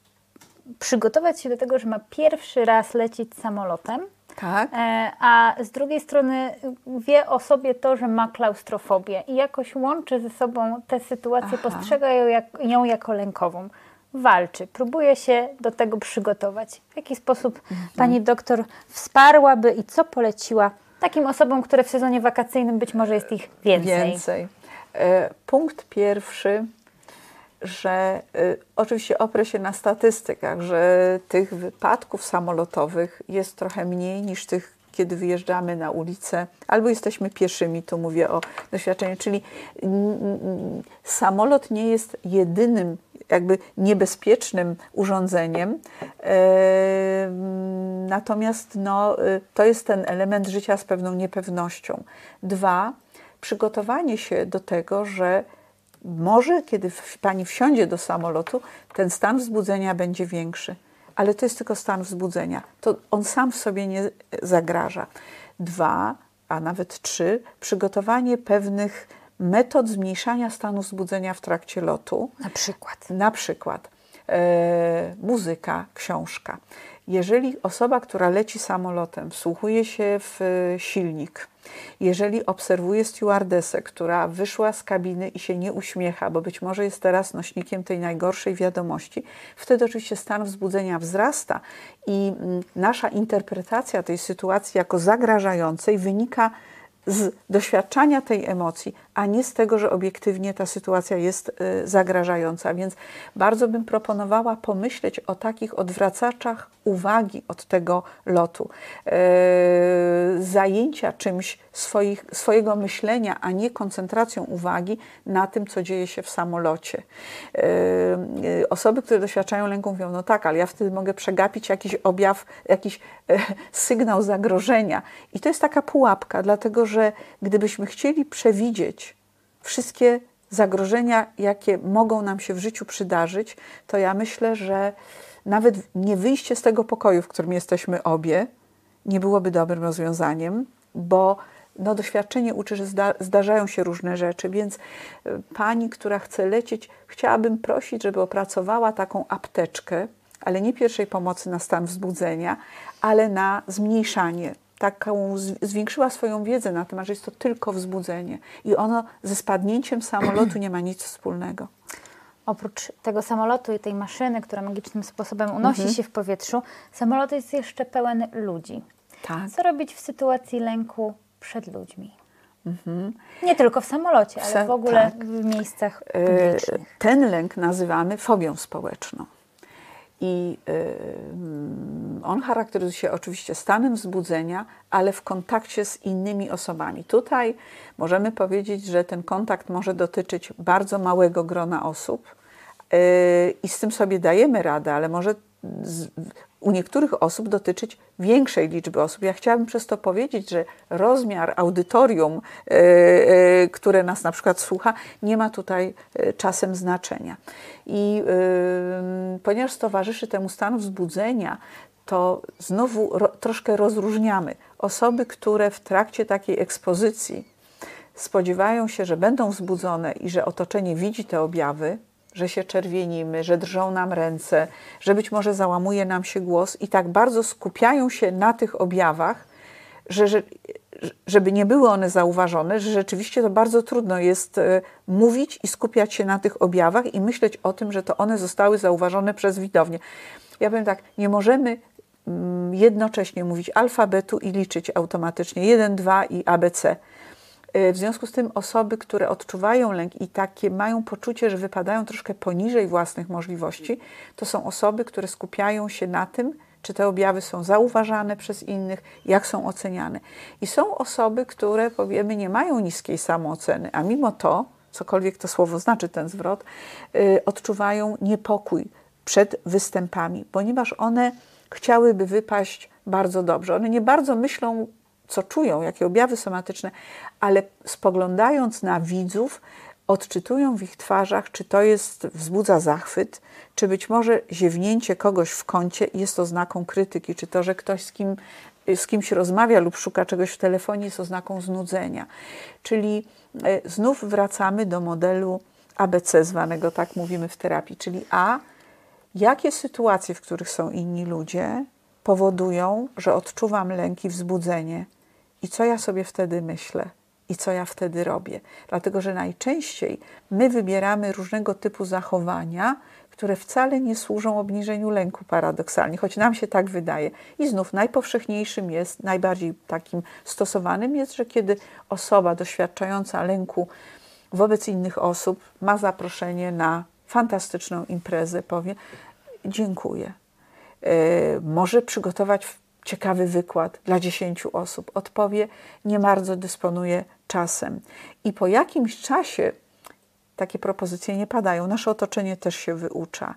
przygotować się do tego, że ma pierwszy raz lecieć samolotem, tak. E, a z drugiej strony wie o sobie to, że ma klaustrofobię i jakoś łączy ze sobą tę sytuację, Aha. postrzega ją, jak, ją jako lękową walczy, próbuje się do tego przygotować. W jaki sposób mhm. pani doktor wsparłaby i co poleciła takim osobom, które w sezonie wakacyjnym być może jest ich więcej? Więcej. E, punkt pierwszy, że e, oczywiście oprę się na statystykach, że tych wypadków samolotowych jest trochę mniej niż tych kiedy wyjeżdżamy na ulicę, albo jesteśmy pieszymi, tu mówię o doświadczeniu, czyli samolot nie jest jedynym jakby niebezpiecznym urządzeniem. Natomiast no, y, to jest ten element życia z pewną niepewnością. Dwa, przygotowanie się do tego, że może kiedy pani wsiądzie do samolotu, ten stan wzbudzenia będzie większy. Ale to jest tylko stan wzbudzenia. To on sam w sobie nie zagraża. Dwa, a nawet trzy, przygotowanie pewnych metod zmniejszania stanu wzbudzenia w trakcie lotu. Na przykład. Na przykład e, muzyka, książka. Jeżeli osoba, która leci samolotem, wsłuchuje się w e, silnik, jeżeli obserwuje stewardesę, która wyszła z kabiny i się nie uśmiecha, bo być może jest teraz nośnikiem tej najgorszej wiadomości, wtedy oczywiście stan wzbudzenia wzrasta i mm, nasza interpretacja tej sytuacji jako zagrażającej wynika z doświadczania tej emocji, a nie z tego, że obiektywnie ta sytuacja jest y, zagrażająca. Więc bardzo bym proponowała pomyśleć o takich odwracaczach uwagi od tego lotu, e, zajęcia czymś swoich, swojego myślenia, a nie koncentracją uwagi na tym, co dzieje się w samolocie. E, e, osoby, które doświadczają lęku, mówią: No tak, ale ja wtedy mogę przegapić jakiś objaw, jakiś sygnał zagrożenia. I to jest taka pułapka, dlatego że gdybyśmy chcieli przewidzieć wszystkie zagrożenia, jakie mogą nam się w życiu przydarzyć, to ja myślę, że nawet nie wyjście z tego pokoju, w którym jesteśmy obie, nie byłoby dobrym rozwiązaniem, bo no, doświadczenie uczy, że zda, zdarzają się różne rzeczy, więc e, pani, która chce lecieć, chciałabym prosić, żeby opracowała taką apteczkę, ale nie pierwszej pomocy na stan wzbudzenia, ale na zmniejszanie. Taką zwiększyła swoją wiedzę na temat, że jest to tylko wzbudzenie i ono ze spadnięciem samolotu nie ma nic wspólnego. Oprócz tego samolotu i tej maszyny, która magicznym sposobem unosi mhm. się w powietrzu, samolot jest jeszcze pełen ludzi. Tak. Co robić w sytuacji lęku przed ludźmi? Mhm. Nie tylko w samolocie, ale w ogóle tak. w miejscach e, publicznych. Ten lęk nazywamy fobią społeczną. I on charakteryzuje się oczywiście stanem wzbudzenia, ale w kontakcie z innymi osobami. Tutaj możemy powiedzieć, że ten kontakt może dotyczyć bardzo małego grona osób yy, i z tym sobie dajemy radę, ale może u niektórych osób dotyczyć większej liczby osób. Ja chciałabym przez to powiedzieć, że rozmiar audytorium, e, e, które nas na przykład słucha, nie ma tutaj e, czasem znaczenia. I ponieważ towarzyszy temu stan wzbudzenia, to znowu ro, troszkę rozróżniamy osoby, które w trakcie takiej ekspozycji spodziewają się, że będą wzbudzone i że otoczenie widzi te objawy, że się czerwienimy, że drżą nam ręce, że być może załamuje nam się głos i tak bardzo skupiają się na tych objawach, że, że żeby nie były one zauważone, że rzeczywiście to bardzo trudno jest e, mówić i skupiać się na tych objawach i myśleć o tym, że to one zostały zauważone przez widownię. Ja powiem tak, nie możemy mm, jednocześnie mówić alfabetu i liczyć automatycznie 1, 2 i ABC w związku z tym osoby, które odczuwają lęk i takie mają poczucie, że wypadają troszkę poniżej własnych możliwości, to są osoby, które skupiają się na tym, czy te objawy są zauważane przez innych, jak są oceniane. I są osoby, które powiemy nie mają niskiej samooceny, a mimo to, cokolwiek to słowo znaczy ten zwrot, yy, odczuwają niepokój przed występami, ponieważ one chciałyby wypaść bardzo dobrze. One nie bardzo myślą co czują, jakie objawy somatyczne, ale spoglądając na widzów, odczytują w ich twarzach, czy to jest wzbudza zachwyt, czy być może ziewnięcie kogoś w kącie jest oznaką krytyki, czy to, że ktoś z, kim, z kimś rozmawia lub szuka czegoś w telefonie jest oznaką znudzenia. Czyli e, znów wracamy do modelu ABC, zwanego tak mówimy w terapii, czyli A, jakie sytuacje, w których są inni ludzie, powodują, że odczuwam lęk i wzbudzenie i co ja sobie wtedy myślę i co ja wtedy robię. Dlatego, że najczęściej my wybieramy różnego typu zachowania, które wcale nie służą obniżeniu lęku paradoksalnie, choć nam się tak wydaje. I znów najpowszechniejszym jest, najbardziej takim stosowanym jest, że kiedy osoba doświadczająca lęku wobec innych osób ma zaproszenie na fantastyczną imprezę, powie: Dziękuję. Yy, może przygotować ciekawy wykład dla dziesięciu osób. Odpowie, nie bardzo dysponuje czasem. I po jakimś czasie takie propozycje nie padają. Nasze otoczenie też się wyucza.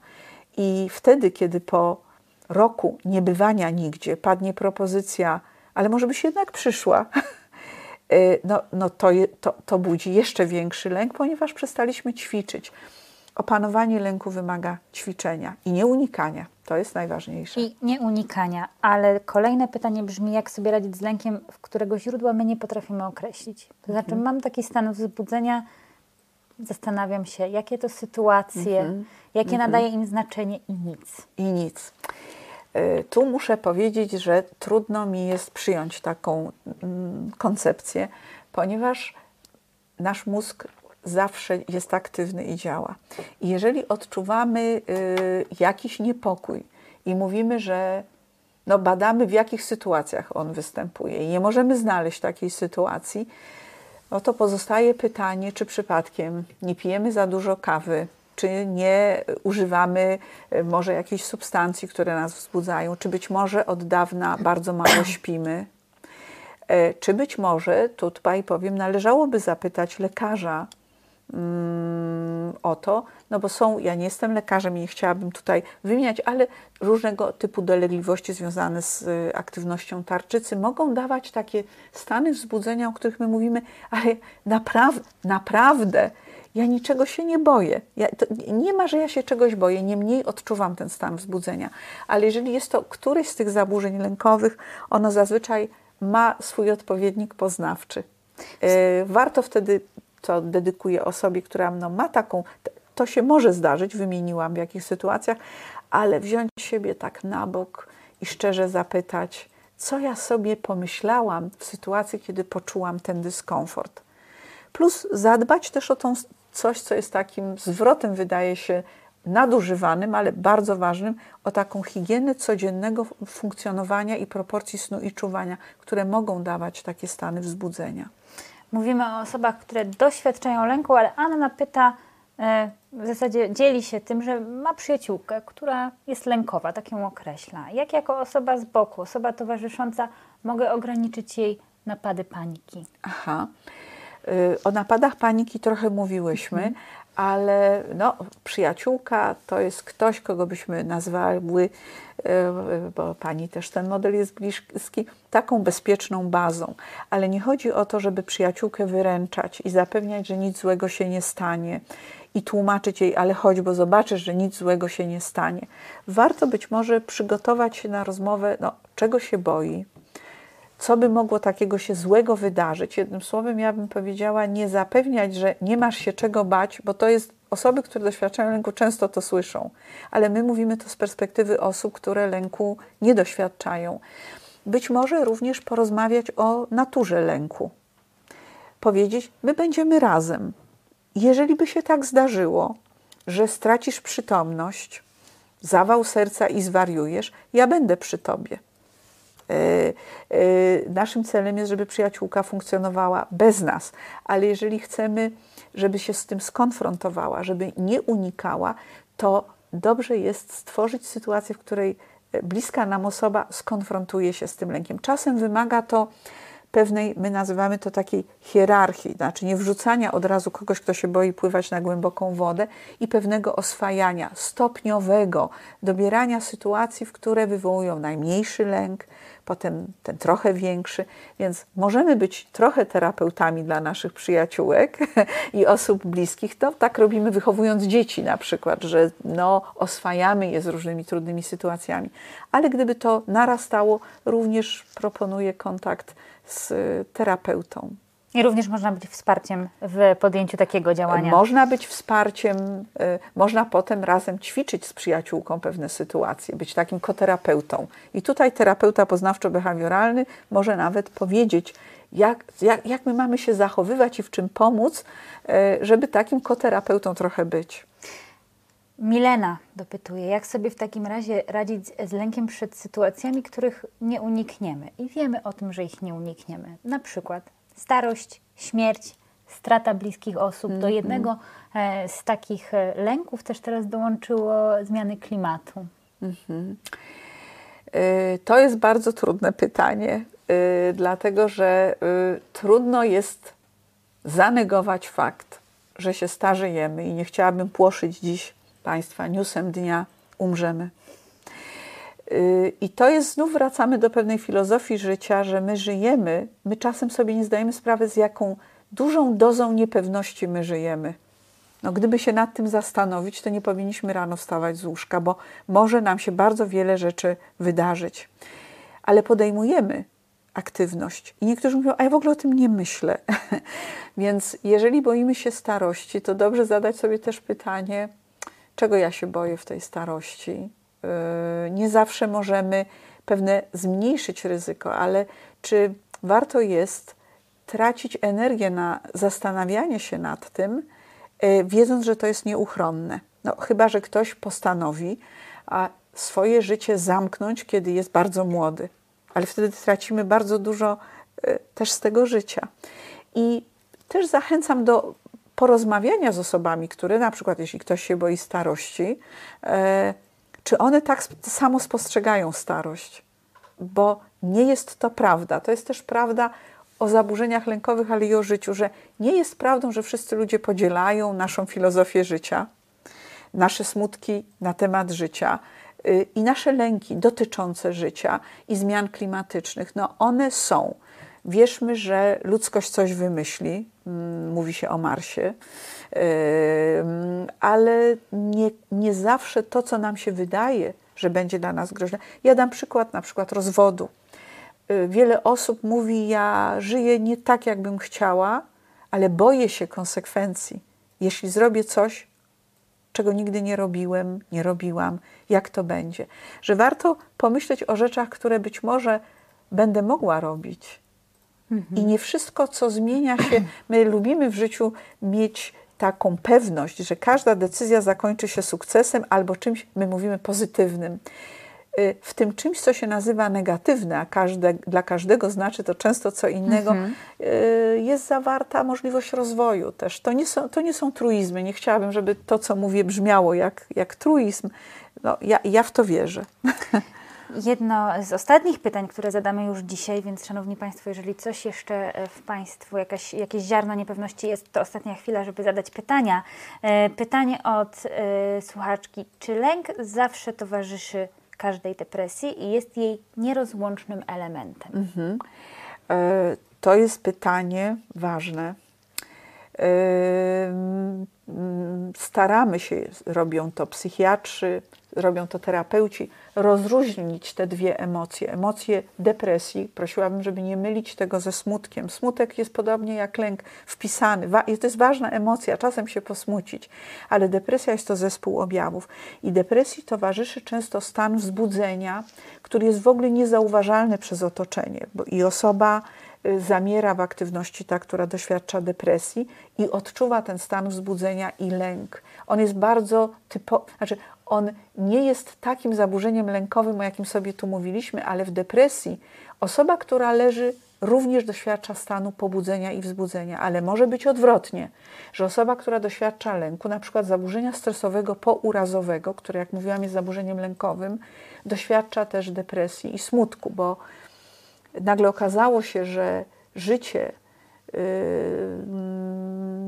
I wtedy, kiedy po roku niebywania nigdzie padnie propozycja, ale może byś jednak przyszła, y, no, no to, to, to budzi jeszcze większy lęk, ponieważ przestaliśmy ćwiczyć. Opanowanie lęku wymaga ćwiczenia i nie unikania. To jest najważniejsze. I nie unikania, ale kolejne pytanie brzmi, jak sobie radzić z lękiem, w którego źródła my nie potrafimy określić. To znaczy, mhm. mam taki stan wzbudzenia, zastanawiam się, jakie to sytuacje, mhm. jakie mhm. nadaje im znaczenie i nic. I nic. Y, tu muszę powiedzieć, że trudno mi jest przyjąć taką mm, koncepcję, ponieważ nasz mózg zawsze jest aktywny i działa. I jeżeli odczuwamy y, jakiś niepokój i mówimy, że no badamy w jakich sytuacjach on występuje i nie możemy znaleźć takiej sytuacji, no to pozostaje pytanie, czy przypadkiem nie pijemy za dużo kawy, czy nie używamy y, może jakichś substancji, które nas wzbudzają, czy być może od dawna bardzo mało śpimy, e, czy być może, tutaj powiem, należałoby zapytać lekarza, o to, no bo są, ja nie jestem lekarzem i nie chciałabym tutaj wymieniać, ale różnego typu dolegliwości związane z y, aktywnością tarczycy mogą dawać takie stany wzbudzenia, o których my mówimy, ale naprawdę, naprawdę Ja niczego się nie boję. Ja, nie ma, że ja się czegoś boję, niemniej odczuwam ten stan wzbudzenia. Ale jeżeli jest to któryś z tych zaburzeń lękowych, ono zazwyczaj ma swój odpowiednik poznawczy. E, warto wtedy, co dedykuję osobie, która no, ma taką, to się może zdarzyć, wymieniłam w jakich sytuacjach, ale wziąć siebie tak na bok i szczerze zapytać, co ja sobie pomyślałam w sytuacji, kiedy poczułam ten dyskomfort. Plus zadbać też o tą coś, co jest takim zwrotem, wydaje się, nadużywanym, ale bardzo ważnym, o taką higienę codziennego funkcjonowania i proporcji snu i czuwania, które mogą dawać takie stany wzbudzenia. Mówimy o osobach, które doświadczają lęku, ale Anna pyta, e, w zasadzie dzieli się tym, że ma przyjaciółkę, która jest lękowa, tak ją określa. Jak jako osoba z boku, osoba towarzysząca mogę ograniczyć jej napady paniki? Aha. Y, o napadach paniki trochę mówiłyśmy, mhm. Ale no, przyjaciółka to jest ktoś, kogo byśmy nazwały, y, bo pani też ten model jest bliski, taką bezpieczną bazą. Ale nie chodzi o to, żeby przyjaciółkę wyręczać i zapewniać, że nic złego się nie stanie i tłumaczyć jej, ale chodź, bo zobaczysz, że nic złego się nie stanie. Warto być może przygotować się na rozmowę, no, czego się boi, co by mogło takiego się złego wydarzyć. Jednym słowem, ja bym powiedziała, nie zapewniać, że nie masz się czego bać, bo to jest osoby, które doświadczają lęku, często to słyszą, ale my mówimy to z perspektywy osób, które lęku nie doświadczają. Być może również porozmawiać o naturze lęku. Powiedzieć, my będziemy razem. Jeżeli by się tak zdarzyło, że stracisz przytomność, zawał serca i zwariujesz, ja będę przy tobie. E, e, naszym celem jest, żeby przyjaciółka funkcjonowała bez nas, ale jeżeli chcemy, żeby się z tym skonfrontowała, żeby nie unikała, to dobrze jest stworzyć sytuację, w której bliska nam osoba skonfrontuje się z tym lękiem. Czasem wymaga to pewnej, my nazywamy to takiej hierarchii, znaczy nie wrzucania od razu kogoś, kto się boi pływać na głęboką wodę i pewnego oswajania, stopniowego, dobierania sytuacji, w które wywołują najmniejszy lęk, potem ten trochę większy, więc możemy być trochę terapeutami dla naszych przyjaciółek i osób bliskich. To tak robimy wychowując dzieci na przykład, że no, oswajamy je z różnymi trudnymi sytuacjami. Ale gdyby to narastało, również proponuję kontakt z terapeutą. I również można być wsparciem w podjęciu takiego działania. Można być wsparciem, y, można potem razem ćwiczyć z przyjaciółką pewne sytuacje, być takim koterapeutą. I tutaj terapeuta poznawczo-behawioralny może nawet powiedzieć, jak, jak, jak my mamy się zachowywać i w czym pomóc, y, żeby takim koterapeutą trochę być. Milena dopytuje, jak sobie w takim razie radzić z lękiem przed sytuacjami, których nie unikniemy i wiemy o tym, że ich nie unikniemy. Na przykład starość, śmierć, strata bliskich osób. Do mhm. jednego e, z takich e, lęków też teraz dołączyło zmiany klimatu. Mm -hmm. To jest bardzo trudne pytanie, dlatego że trudno jest zanegować fakt, że się starzejemy i nie chciałabym płoszyć dziś Państwa newsem dnia umrzemy. I to jest, znów wracamy do pewnej filozofii życia, że my żyjemy, my czasem sobie nie zdajemy sprawy, z jaką dużą dozą niepewności my żyjemy. No, gdyby się nad tym zastanowić, to nie powinniśmy rano wstawać z łóżka, bo może nam się bardzo wiele rzeczy wydarzyć. Ale podejmujemy aktywność. I niektórzy mówią, a ja w ogóle o tym nie myślę. Więc jeżeli boimy się starości, to dobrze zadać sobie też pytanie, czego ja się boję w tej starości, nie zawsze możemy pewne zmniejszyć ryzyko, ale czy warto jest tracić energię na zastanawianie się nad tym, y, wiedząc, że to jest nieuchronne? No, chyba, że ktoś postanowi swoje życie zamknąć, kiedy jest bardzo młody, ale wtedy tracimy bardzo dużo y, też z tego życia. I też zachęcam do porozmawiania z osobami, które na przykład, jeśli ktoś się boi starości, czy one tak samo spostrzegają starość? Bo nie jest to prawda. To jest też prawda o zaburzeniach lękowych, ale i o życiu, że nie jest prawdą, że wszyscy ludzie podzielają naszą filozofię życia, nasze smutki na temat życia y, i nasze lęki dotyczące życia i zmian klimatycznych. No one są. Wierzmy, że ludzkość coś wymyśli. Mm, mówi się o Marsie, ale nie, nie zawsze to, co nam się wydaje, że będzie dla nas groźne. Ja dam przykład na przykład rozwodu. Y, wiele osób mówi: Ja żyję nie tak, jakbym chciała, ale boję się konsekwencji. Jeśli zrobię coś, czego nigdy nie robiłem, nie robiłam, jak to będzie. Że warto pomyśleć o rzeczach, które być może będę mogła robić. I nie wszystko, co zmienia się, my lubimy w życiu mieć taką pewność, że każda decyzja zakończy się sukcesem albo czymś, my mówimy, pozytywnym. Y, w tym czymś, co się nazywa negatywne, a każde, dla każdego znaczy to często co innego, mhm. Y, jest zawarta możliwość rozwoju też. To nie, są, to nie są truizmy. Nie chciałabym, żeby to, co mówię, brzmiało jak, jak truizm. No, ja, ja w to wierzę. Jedno z ostatnich pytań, które zadamy już dzisiaj, więc Szanowni Państwo, jeżeli coś jeszcze e, w Państwu, jakaś, jakieś ziarno niepewności jest, to ostatnia chwila, żeby zadać pytania. E, pytanie od e, słuchaczki. Czy lęk zawsze towarzyszy każdej depresji i jest jej nierozłącznym elementem? Mhm. To jest pytanie ważne. Staramy się, robią to psychiatrzy, robią to terapeuci, rozróżnić te dwie emocje. Emocje depresji, prosiłabym, żeby nie mylić tego ze smutkiem. Smutek jest podobnie jak lęk wpisany. To jest ważna emocja, czasem się posmucić, ale depresja jest to zespół objawów. I depresji towarzyszy często stan wzbudzenia, który jest w ogóle niezauważalny przez otoczenie. Bo I osoba zamiera w aktywności ta, która doświadcza depresji i odczuwa ten stan wzbudzenia i lęk. On jest bardzo typowy, znaczy on nie jest takim zaburzeniem lękowym, o jakim sobie tu mówiliśmy, ale w depresji osoba, która leży, również doświadcza stanu pobudzenia i wzbudzenia, ale może być odwrotnie, że osoba, która doświadcza lęku, na przykład zaburzenia stresowego pourazowego, które, jak mówiłam, jest zaburzeniem lękowym, doświadcza też depresji i smutku, bo nagle okazało się, że życie yy,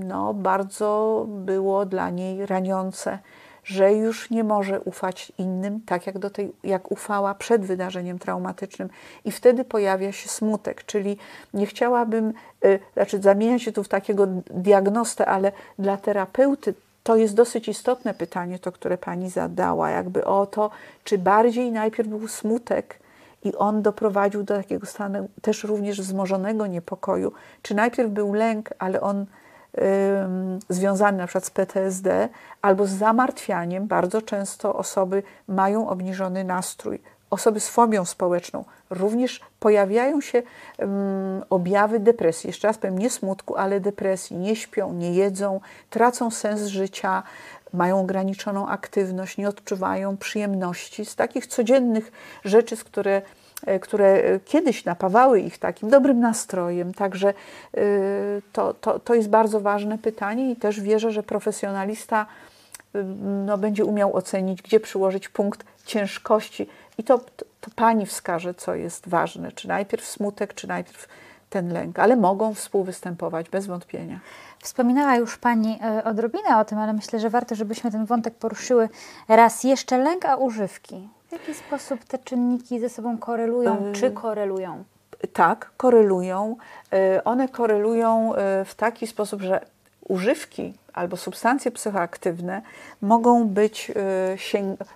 no, bardzo było dla niej raniące że już nie może ufać innym, tak jak, do tej, jak ufała przed wydarzeniem traumatycznym. I wtedy pojawia się smutek, czyli nie chciałabym, y, znaczy zamienia się tu w takiego diagnostę, ale dla terapeuty to jest dosyć istotne pytanie, to, które pani zadała, jakby o to, czy bardziej najpierw był smutek, i on doprowadził do takiego stanu też również wzmożonego niepokoju. Czy najpierw był lęk, ale on związany na przykład z PTSD albo z zamartwianiem. Bardzo często osoby mają obniżony nastrój. Osoby z fobią społeczną również pojawiają się objawy depresji. Jeszcze raz powiem, nie smutku, ale depresji. Nie śpią, nie jedzą, tracą sens życia, mają ograniczoną aktywność, nie odczuwają przyjemności z takich codziennych rzeczy, z które E, które kiedyś napawały ich takim dobrym nastrojem. Także e, to, to, to jest bardzo ważne pytanie i też wierzę, że profesjonalista e, no, będzie umiał ocenić, gdzie przyłożyć punkt ciężkości. I to, to pani wskaże, co jest ważne. Czy najpierw smutek, czy najpierw ten lęk, ale mogą współwystępować bez wątpienia. Wspominała już Pani odrobinę o tym, ale myślę, że warto, żebyśmy ten wątek poruszyły raz jeszcze. Lęk, a używki. W jaki sposób te czynniki ze sobą korelują, y, czy korelują? Tak, korelują. Y, one korelują w taki sposób, że używki albo substancje psychoaktywne mogą być,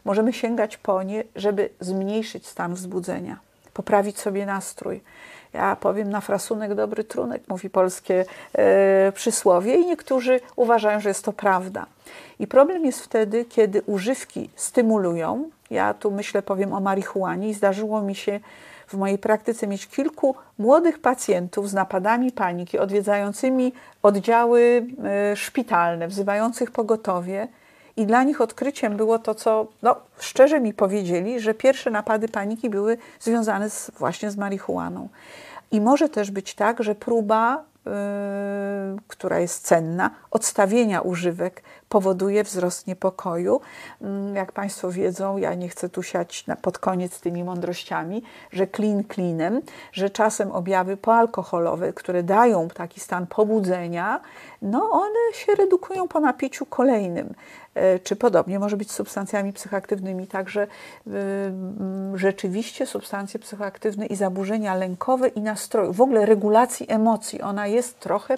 możemy sięgać po nie, żeby zmniejszyć stan wzbudzenia, poprawić sobie nastrój. Ja powiem na frasunek dobry trunek, mówi polskie e, przysłowie, i niektórzy uważają, że jest to prawda. I problem jest wtedy, kiedy używki stymulują. Ja tu myślę, powiem o marihuanie, i zdarzyło mi się w mojej praktyce mieć kilku młodych pacjentów z napadami paniki, odwiedzającymi oddziały e, szpitalne, wzywających pogotowie. I dla nich odkryciem było to, co no, szczerze mi powiedzieli, że pierwsze napady paniki były związane z, właśnie z marihuaną. I może też być tak, że próba, yy, która jest cenna, odstawienia używek powoduje wzrost niepokoju. Mm, jak Państwo wiedzą, ja nie chcę tu siać na, pod koniec tymi mądrościami, że klin klinem, że czasem objawy poalkoholowe, które dają taki stan pobudzenia, no one się redukują po napiciu kolejnym. E, czy podobnie może być z substancjami psychoaktywnymi. Także y, rzeczywiście substancje psychoaktywne i zaburzenia lękowe i nastroju, w ogóle regulacji emocji, ona jest trochę,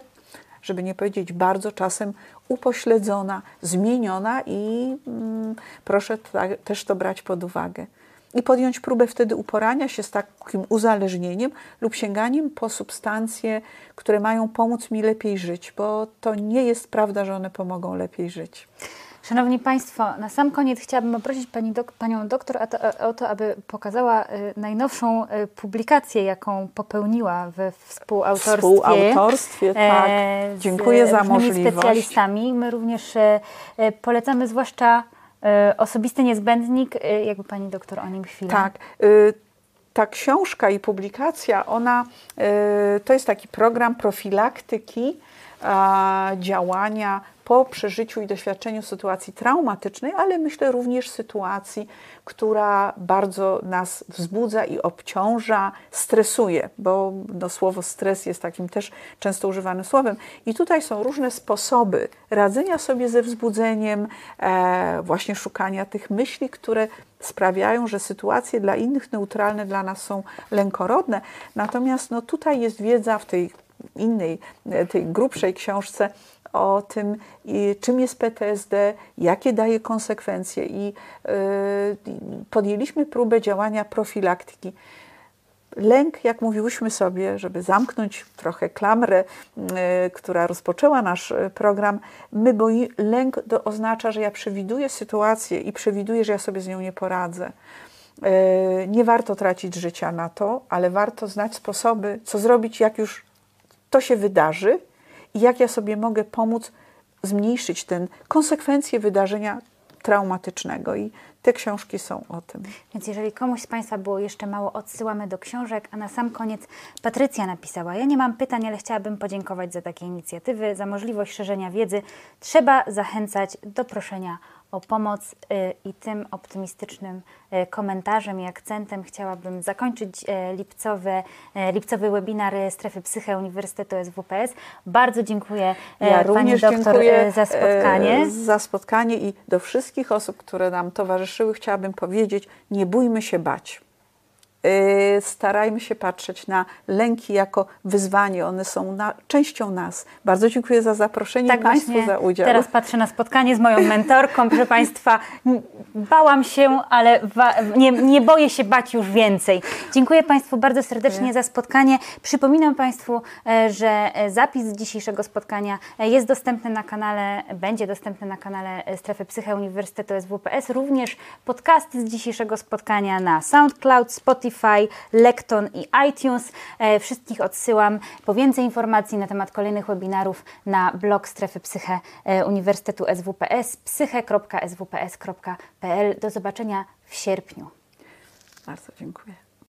żeby nie powiedzieć bardzo czasem upośledzona, zmieniona i mm, proszę też to brać pod uwagę. I podjąć próbę wtedy uporania się z takim uzależnieniem lub sięganiem po substancje, które mają pomóc mi lepiej żyć, bo to nie jest prawda, że one pomogą lepiej żyć. Szanowni Państwo, na sam koniec chciałabym poprosić pani dok Panią doktor o to, aby pokazała y, najnowszą y, publikację, jaką popełniła we współautorstwie. Współautorstwie, tak. E, Dziękuję za możliwość. specjalistami. My również e, polecamy zwłaszcza osobisty niezbędnik. Jakby Pani doktor o nim chwilę. Tak ta książka i publikacja, ona to jest taki program profilaktyki działania po przeżyciu i doświadczeniu sytuacji traumatycznej, ale myślę również sytuacji, która bardzo nas wzbudza i obciąża, stresuje, bo no, słowo stres jest takim też często używanym słowem. I tutaj są różne sposoby radzenia sobie ze wzbudzeniem, e, właśnie szukania tych myśli, które sprawiają, że sytuacje dla innych neutralne dla nas są lękorodne. Natomiast no, tutaj jest wiedza w tej innej, tej grubszej książce o tym, czym jest PTSD, jakie daje konsekwencje i y, podjęliśmy próbę działania profilaktyki. Lęk, jak mówiłyśmy sobie, żeby zamknąć trochę klamrę, y, która rozpoczęła nasz program, my boi, lęk to oznacza, że ja przewiduję sytuację i przewiduję, że ja sobie z nią nie poradzę. Y, nie warto tracić życia na to, ale warto znać sposoby, co zrobić, jak już to się wydarzy jak ja sobie mogę pomóc zmniejszyć ten konsekwencje wydarzenia traumatycznego. I te książki są o tym. Więc jeżeli komuś z Państwa było jeszcze mało, odsyłamy do książek, a na sam koniec Patrycja napisała: Ja nie mam pytań, ale chciałabym podziękować za takie inicjatywy, za możliwość szerzenia wiedzy. Trzeba zachęcać do proszenia pomoc y, i tym optymistycznym y, komentarzem i akcentem chciałabym zakończyć y, lipcowy, lipcowy webinar Strefy Psyche Uniwersytetu SWPS. Bardzo dziękuję ja Pani doktor za spotkanie. Za spotkanie i do wszystkich osób, które nam towarzyszyły, chciałabym powiedzieć, nie bójmy się bać. Y, starajmy się patrzeć na lęki jako wyzwanie. One są na, częścią nas. Bardzo dziękuję za zaproszenie tak Państwu za udział. Teraz patrzę na spotkanie z moją mentorką. Proszę Państwa, bałam się, ale nie, nie boję się bać już więcej. Dziękuję Państwu bardzo serdecznie za spotkanie. Przypominam Państwu, e, że e, zapis z dzisiejszego spotkania e, jest dostępny na kanale, będzie dostępny na kanale Strefy Psyche Uniwersytetu SWPS. Również podcasty z dzisiejszego spotkania na SoundCloud, Spotify, Spotify, Lekton i iTunes. E, wszystkich odsyłam po więcej informacji na temat kolejnych webinarów na blog Strefy Psyche e, Uniwersytetu SWPS psyche.swps.pl. Do zobaczenia w sierpniu. Bardzo dziękuję.